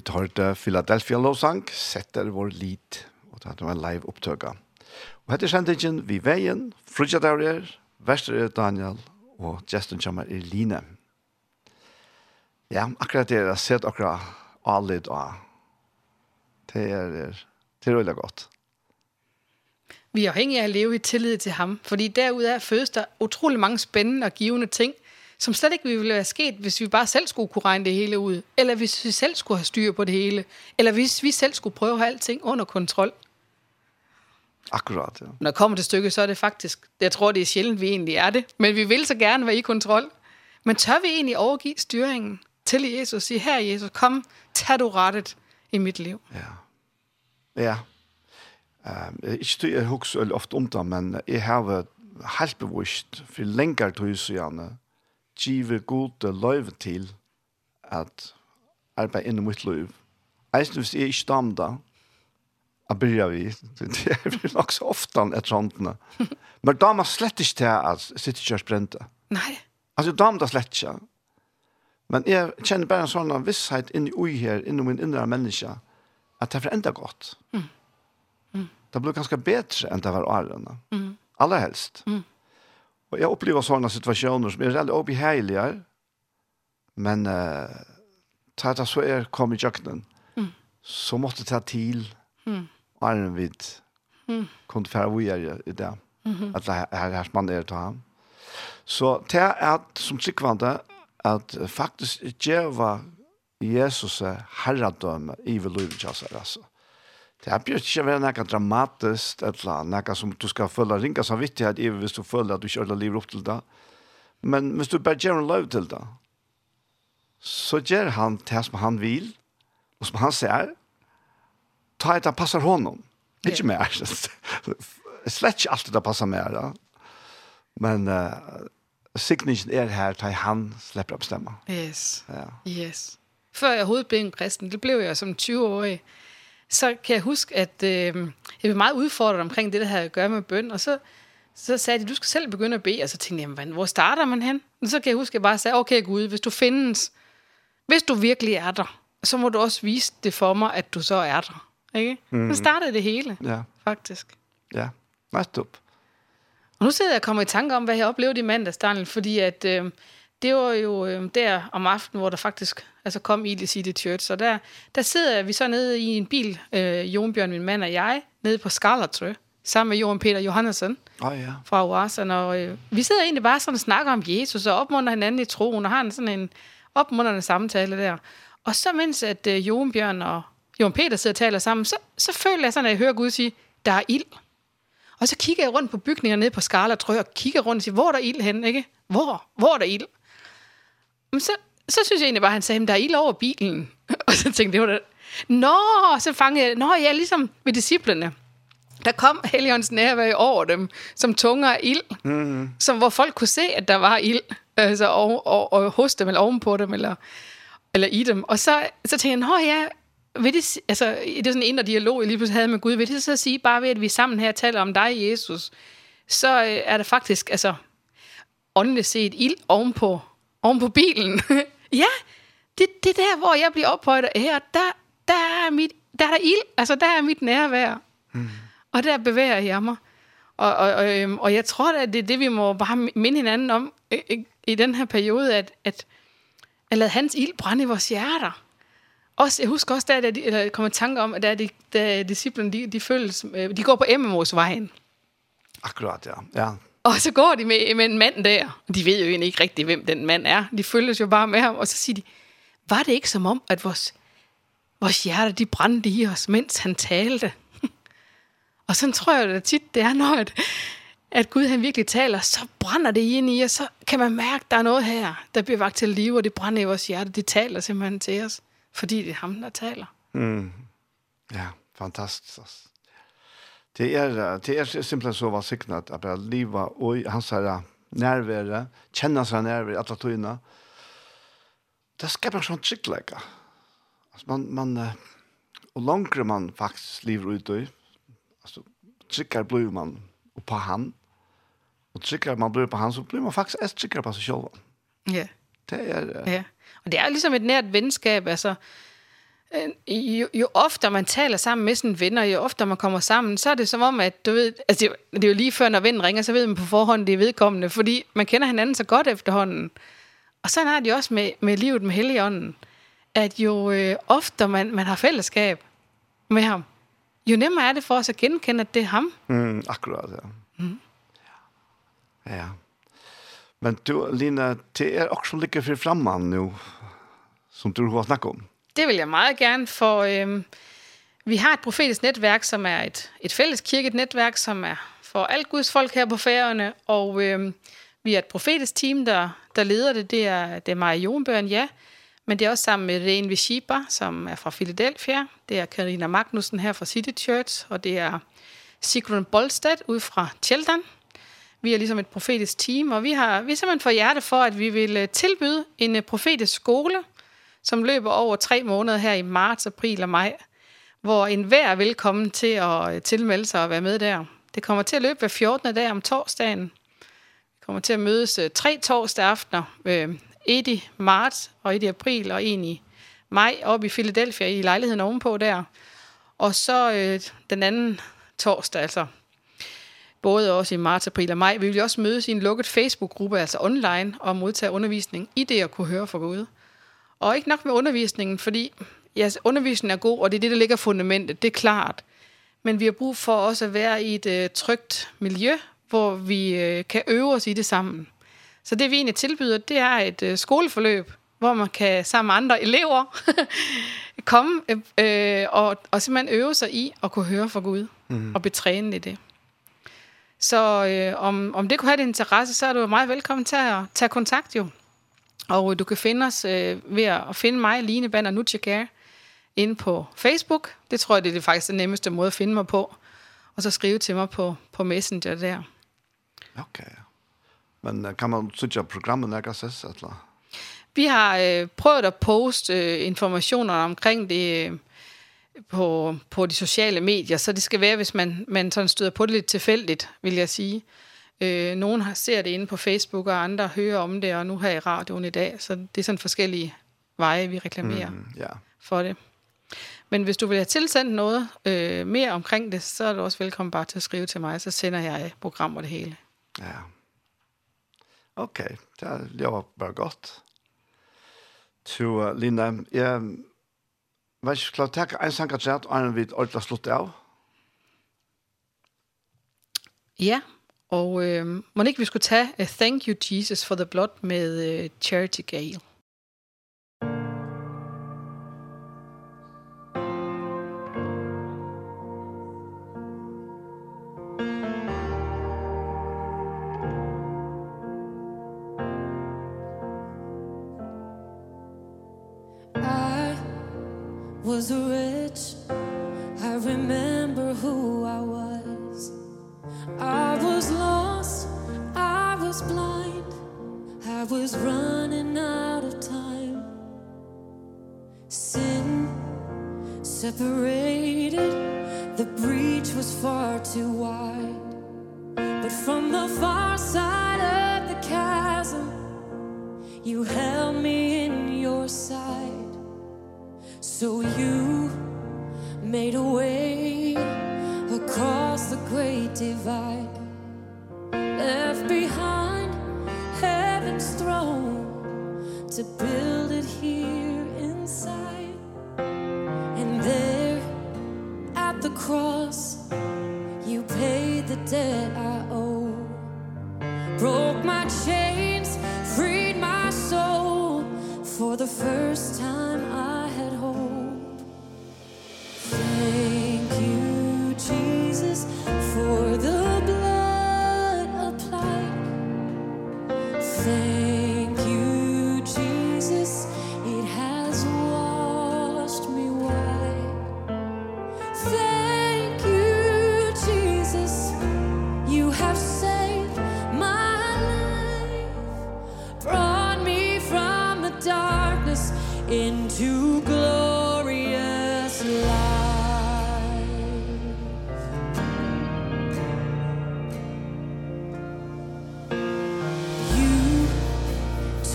vidt hørte Philadelphia lovsang, setter vår lit, og det er en live opptøkka. Og hette kjentingen vi veien, Frudja Daurier, Vestre Daniel, og Justin kommer i Line. Ja, akkurat det er sett akkurat alle og det er det er veldig godt. Vi er afhængige af at leve i tillid til ham, fordi derude er fødes der utrolig mange spændende og givende ting – som slet ikke ville være sket, hvis vi bare selv skulle kunne regne det hele ud, eller hvis vi selv skulle have styr på det hele, eller hvis vi selv skulle prøve at have alting under kontrol. Akkurat, ja. Når det kommer til stykket, så er det faktisk, jeg tror, det er sjældent, vi egentlig er det, men vi vil så gerne være i kontrol. Men tør vi egentlig overgive styringen til Jesus og sige, her Jesus, kom, tag du rettet i mit liv? Ja. Ja. Uh, ikke du, jeg husker ofte om det, men jeg har helt bevisst, for lenger tog jeg så gjerne, give gode løyve til at arbeid inn i mitt liv. Eisen hvis jeg ikke damda, jeg begynner vi, det blir nok så ofte etter håndene. Men da man slett ikke til at jeg sitter ikke og sprente. Nei. Altså da man da slett ikke. Men jeg kjenner bare en sånn visshet inni ui her, inni min innre menneske, at det er enda godt. Mm. Mm. Det blir ganske bedre enn det var årene. Mm. Aller helst. Mm. Og jag upplever sånne situationer som är väldigt obehageliga. Men eh tar det så er kom i kjøkkenen, Mm. Så måste ta till. Mm. Arren vid. Mm. Kunde för hvor jeg i det. Mm. Att här som man är ham. Så det är som sikvande att faktiskt var Jesus herredømme i vår liv alltså. Det er bjørt ikke være noe dramatisk, eller noe som du skal føle ringa samvittighet i hvis du føler at du ikke ordentlig lever opp til det. Men hvis du bare gjør en lov til det, så gjør han det som han vil, og som han ser, ta et han passer honom. Ikke mer. Slett ikke alltid det passer mer. Da. Men uh, signingen er her ta han slipper å bestemme. Yes. Ja. yes. Før jeg overhovedet blev en kristen, det blev jeg som 20-årig så kan jeg huske, at øh, jeg blev meget udfordret omkring det, der havde at gøre med bøn, og så, så sagde de, du skal selv begynde at bede, og så tænkte jeg, jamen, hvor starter man hen? Og så kan jeg huske, at jeg bare sagde, okay Gud, hvis du findes, hvis du virkelig er der, så må du også vise det for mig, at du så er der. Ikke? Mm. Så startede det hele, ja. faktisk. Ja, netop. Og nu sidder jeg og kommer i tanke om, hvad jeg oplevede i mandags, Daniel, fordi at... Øh, det var jo øh, der om aftenen, hvor der faktisk altså kom Ild i City Church. Så der, der sidder vi så nede i en bil, øh, Jon Bjørn, min mand og jeg, nede på Skarlatrø, sammen med Jon Peter Johannesen oh, ja. fra Oasen. Og øh, vi sidder egentlig bare sådan og snakker om Jesus og opmunder hinanden i troen og har en sådan en opmunderende samtale der. Og så mens at øh, Jon Bjørn og Jon Peter sidder og taler sammen, så, så føler jeg sådan, at jeg hører Gud sige, der er ild. Og så kigger jeg rundt på bygninger nede på Skarlatrø og kigger rundt og siger, hvor er der ild henne, ikke? Hvor? Hvor er der ild? Men så, så synes jeg egentlig bare, at han sagde, at der er ild over bilen. og så tænkte jeg, det var det. Nå, så fangede jeg, nå ja, ligesom ved disciplene. Der kom Helligåndens nærvær over dem, som tunger af ild. Mm -hmm. Som, hvor folk kunne se, at der var ild. Altså og, og, og, hos dem, eller ovenpå dem, eller, eller i dem. Og så, så tænkte jeg, nå ja, vil det, altså, det er sådan en indre dialog, jeg lige pludselig havde med Gud. Vil det så sige, bare ved, at vi sammen her taler om dig, Jesus, så øh, er der faktisk, altså, åndeligt set ild ovenpå om på bilen. ja, det, det er der, hvor jeg bliver ophøjet her. Der, der, er mit, der er der ild, altså der er mit nærvær. Mm. Og der bevæger jeg mig. Og, og, og, øhm, og jeg tror at det er det, vi må bare minde hinanden om øh, øh, i den her periode, at, at, at lade hans ild brænde i vores hjerter. Også, jeg husker også, der, der, eller jeg kommer tanke om, at der, de, der disciplen, de, de, føles, de går på MMO's vejen. Akkurat, ja. ja. Og så går de med, med en mand der. De ved jo egentlig ikke rigtigt, hvem den mand er. De følges jo bare med ham, og så siger de, var det ikke som om, at vores, vores hjerter, de brændte i os, mens han talte? og sådan tror jeg da tit, det er, når at, at Gud han virkelig taler, så brænder det ind i os, så kan man mærke, at der er noget her, der bliver vagt til liv, og det brænder i vores hjerte. Det taler simpelthen til os, fordi det er ham, der taler. Mm. Ja, fantastisk. Det är det är simpelt så vad signat att bara leva och hans her nærvære, kjenne sig nærvære, att tuna. Det skaper sånn chickläka. Alltså man man og längre man faktiskt lever ut i, alltså chickar blir man på han och chickar man blir på han så blir man faktiskt ett chickar på seg selv. Ja. Det är Ja. Och det är liksom ett närt vänskap alltså jo, jo ofte man taler sammen med sine venner, jo ofte man kommer sammen, så er det som om, at du ved, altså det, det er jo lige før, når vennen ringer, så ved man på forhånd, det er vedkommende, fordi man kender hinanden så godt efterhånden. Og sådan er det jo også med, med livet med Helligånden, at jo øh, oftere man, man har fællesskab med ham, jo nemmere er det for os at genkende, at det er ham. Mm, akkurat, ja. Mm. Ja. Men du, Lina, det er også ligger for fremman nu, som du har snakket om det vil jeg meget gerne, for øhm, vi har et profetisk netværk, som er et, et fælles kirket netværk, som er for alt Guds folk her på færgerne, og øhm, vi er et profetisk team, der, der leder det. Det er, det er Maja Jonbørn, ja, men det er også sammen med Ren Vishiba, som er fra Philadelphia. Det er Karina Magnussen her fra City Church, og det er Sigrun Bolstad ud fra Tjeldan. Vi er ligesom et profetisk team, og vi har vi er simpelthen for hjerte for, at vi vil tilbyde en profetisk skole – som løber over tre måneder her i marts, april og maj, hvor enhver er velkommen til at tilmelde sig og være med der. Det kommer til at løbe hver 14. dag om torsdagen. Vi kommer til at mødes tre torsdag aftener, et i marts og et i april og en i maj oppe i Philadelphia i lejligheden ovenpå der. Og så øh, den anden torsdag altså både også i marts, april og maj. Vi vil også mødes i en lukket Facebook-gruppe, altså online, og modtage undervisning i det at kunne høre fra Gud. Og ikke nok med undervisningen, fordi ja, undervisningen er god, og det er det, der ligger fundamentet, det er klart. Men vi har brug for også at være i et uh, trygt miljø, hvor vi uh, kan øve os i det sammen. Så det vi egentlig tilbyder, det er et uh, skoleforløb, hvor man kan sammen med andre elever komme øh, og, og simpelthen øve sig i at kunne høre fra Gud mm. og betræne i det. Så øh, om, om det kunne have din interesse, så er du meget velkommen til at tage kontakt jo. Og du kan finde os øh, ved at finde mig, Line Banner Nutjekær, inde på Facebook. Det tror jeg, det er faktisk den nemmeste måde at finde mig på. Og så skrive til mig på, på Messenger der. Okay. Men kan man søge programmet nærkast eller? Vi har øh, prøvet at poste øh, informationer omkring det øh, på, på de sociale medier, så det skal være, hvis man, man sådan støder på det lidt tilfældigt, vil jeg sige. Øh, nogen har ser det inde på Facebook, og andre hører om det, og nu her i radioen i dag. Så det er sådan forskellige veje, vi reklamerer mm, yeah. for det. Men hvis du vil have tilsendt noget øh, mere omkring det, så er du også velkommen bare til at skrive til mig, så sender jeg program og det hele. Ja. Okay, det lever bare godt. Så uh, Lina, jeg var ikke klar til at en sang er og en vidt alt slutt av. Ja. Yeah. Og øh, må ikke vi skulle tage uh, Thank You Jesus for the Blood med uh, Charity Gale.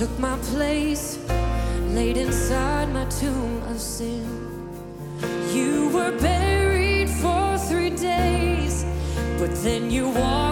took my place laid inside my tomb of sin. You were buried for 3 days but then you walked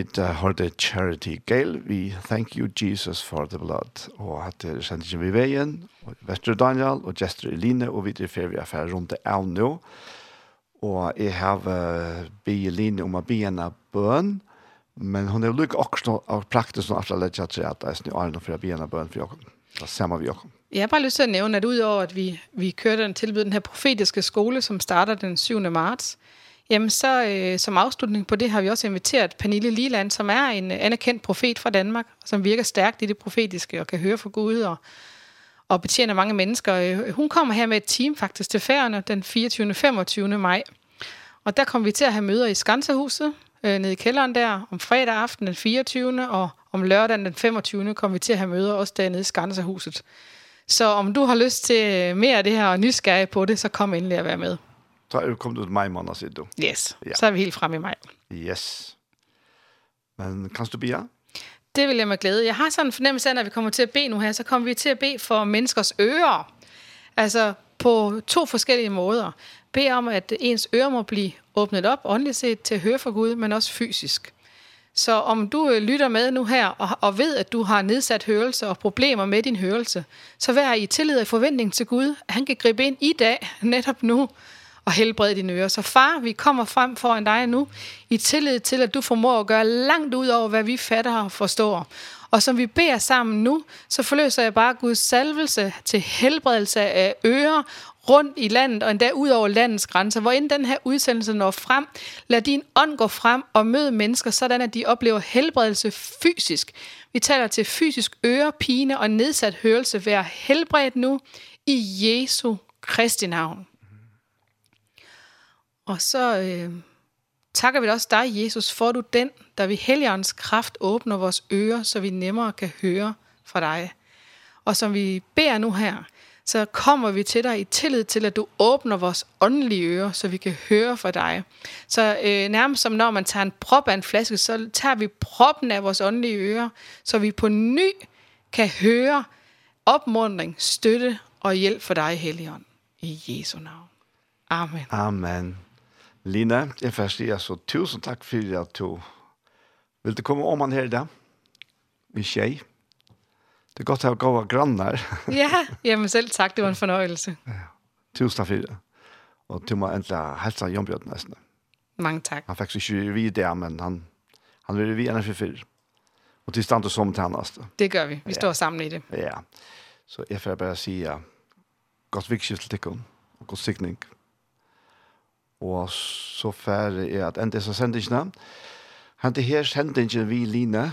vi hørte Charity Gale, vi thank you Jesus for the blood, og at det er sendt vi veien, og Vester Daniel og Jester Eline, og vi er ferdig affære rundt det av nå, og jeg har uh, be Eline om å be henne bøn, men hun er lykke også av praktisk og alle lett til at jeg snu Arne for å be henne bøn for Jakob. Da ser vi Jakob. Jeg har bare lyst til at nævne, at udover at vi, vi kørte en tilbud, den her profetiske skole, som starter den 7. marts, Jamen så øh, som afslutning på det har vi også inviteret Pernille Liland, som er en anerkendt profet fra Danmark, som virker stærkt i det profetiske og kan høre fra Gud og, og betjener mange mennesker. Hun kommer her med et team faktisk til færgerne den 24. 25. maj. Og der kommer vi til at have møder i Skansehuset, øh, nede i kælderen der, om fredag aften den 24. og om lørdagen den 25. kommer vi til at have møder også dernede i Skansehuset. Så om du har lyst til mere af det her og nysgerrig på det, så kom endelig at være med. Så er du kommet ut meg måned, sier du. Yes, ja. så er vi helt fremme i meg. Yes. Men kan du be? Det vil jeg med glæde. Jeg har sådan en fornemmelse af, at når vi kommer til at bede nu her, så kommer vi til at bede for menneskers ører. Altså på to forskellige måder. Be om, at ens ører må blive åbnet op, åndeligt set, til at høre fra Gud, men også fysisk. Så om du lytter med nu her, og, og ved, at du har nedsat hørelse og problemer med din hørelse, så vær i tillid og forventning til Gud, at han kan gribe ind i dag, netop nu, og helbrede dine ører. Så far, vi kommer frem foran dig nu i tillid til, at du formår at gøre langt ud over, hvad vi fatter og forstår. Og som vi beder sammen nu, så forløser jeg bare Guds salvelse til helbredelse af ører rundt i landet og endda ud over landets grænser. Hvor inden den her udsendelse når frem, lad din ånd gå frem og møde mennesker, sådan at de oplever helbredelse fysisk. Vi taler til fysisk ørepine og nedsat hørelse. Vær helbredt nu i Jesu Kristi navn. Og så øh, takker vi også dig, Jesus, for du den, der ved helgerens kraft åbner vores ører, så vi nemmere kan høre fra dig. Og som vi beder nu her, så kommer vi til dig i tillid til, at du åbner vores åndelige ører, så vi kan høre fra dig. Så øh, nærmest som når man tager en prop af en flaske, så tager vi proppen af vores åndelige ører, så vi på ny kan høre opmundring, støtte og hjælp for dig, Helligånd. I Jesu navn. Amen. Amen. Line, jeg får si altså, tusen takk for at du vil du komme om han her i dag. Vi tjej. Det er godt at ha gode grannar. ja, jamen selv tak, det var en fornøjelse. Ja. Tusen takk for det. Og du må endelig helse Jon Bjørn nesten. Mange takk. Han fikk ikke vi det, men han, han vil vi ennå for fyr. Og til stand og som til hans. Det gør vi. Vi står sammen i det. Ja. Så jeg får bare si ja. godt vikskift til tikkene og god sikning og så færre er at enda disse sendingene. Han til her sendingen vi Line,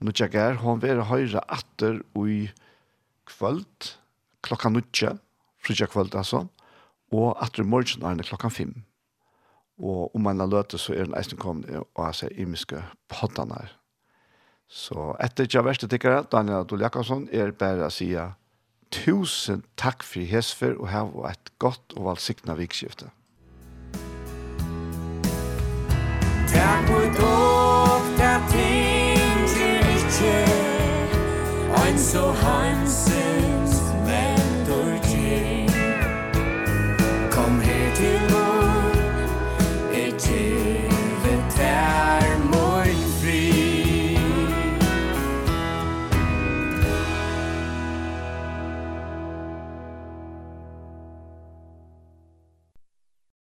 nu tjekker, hon vil høyre atter i kvöld, klokka nutja, frutja kvöld altså, og atter morgen er det klokka fem. Og om man har løte, så er den eisen kommet og har seg imiske poddene her. Så etter ikke verste tikkere, Daniel Adol Jakobsson, er bare å si tusen takk for hesfer, og ha et godt og valgsiktene vikskiftet. Takk for dog, der ting til ikke. Ein så hansen.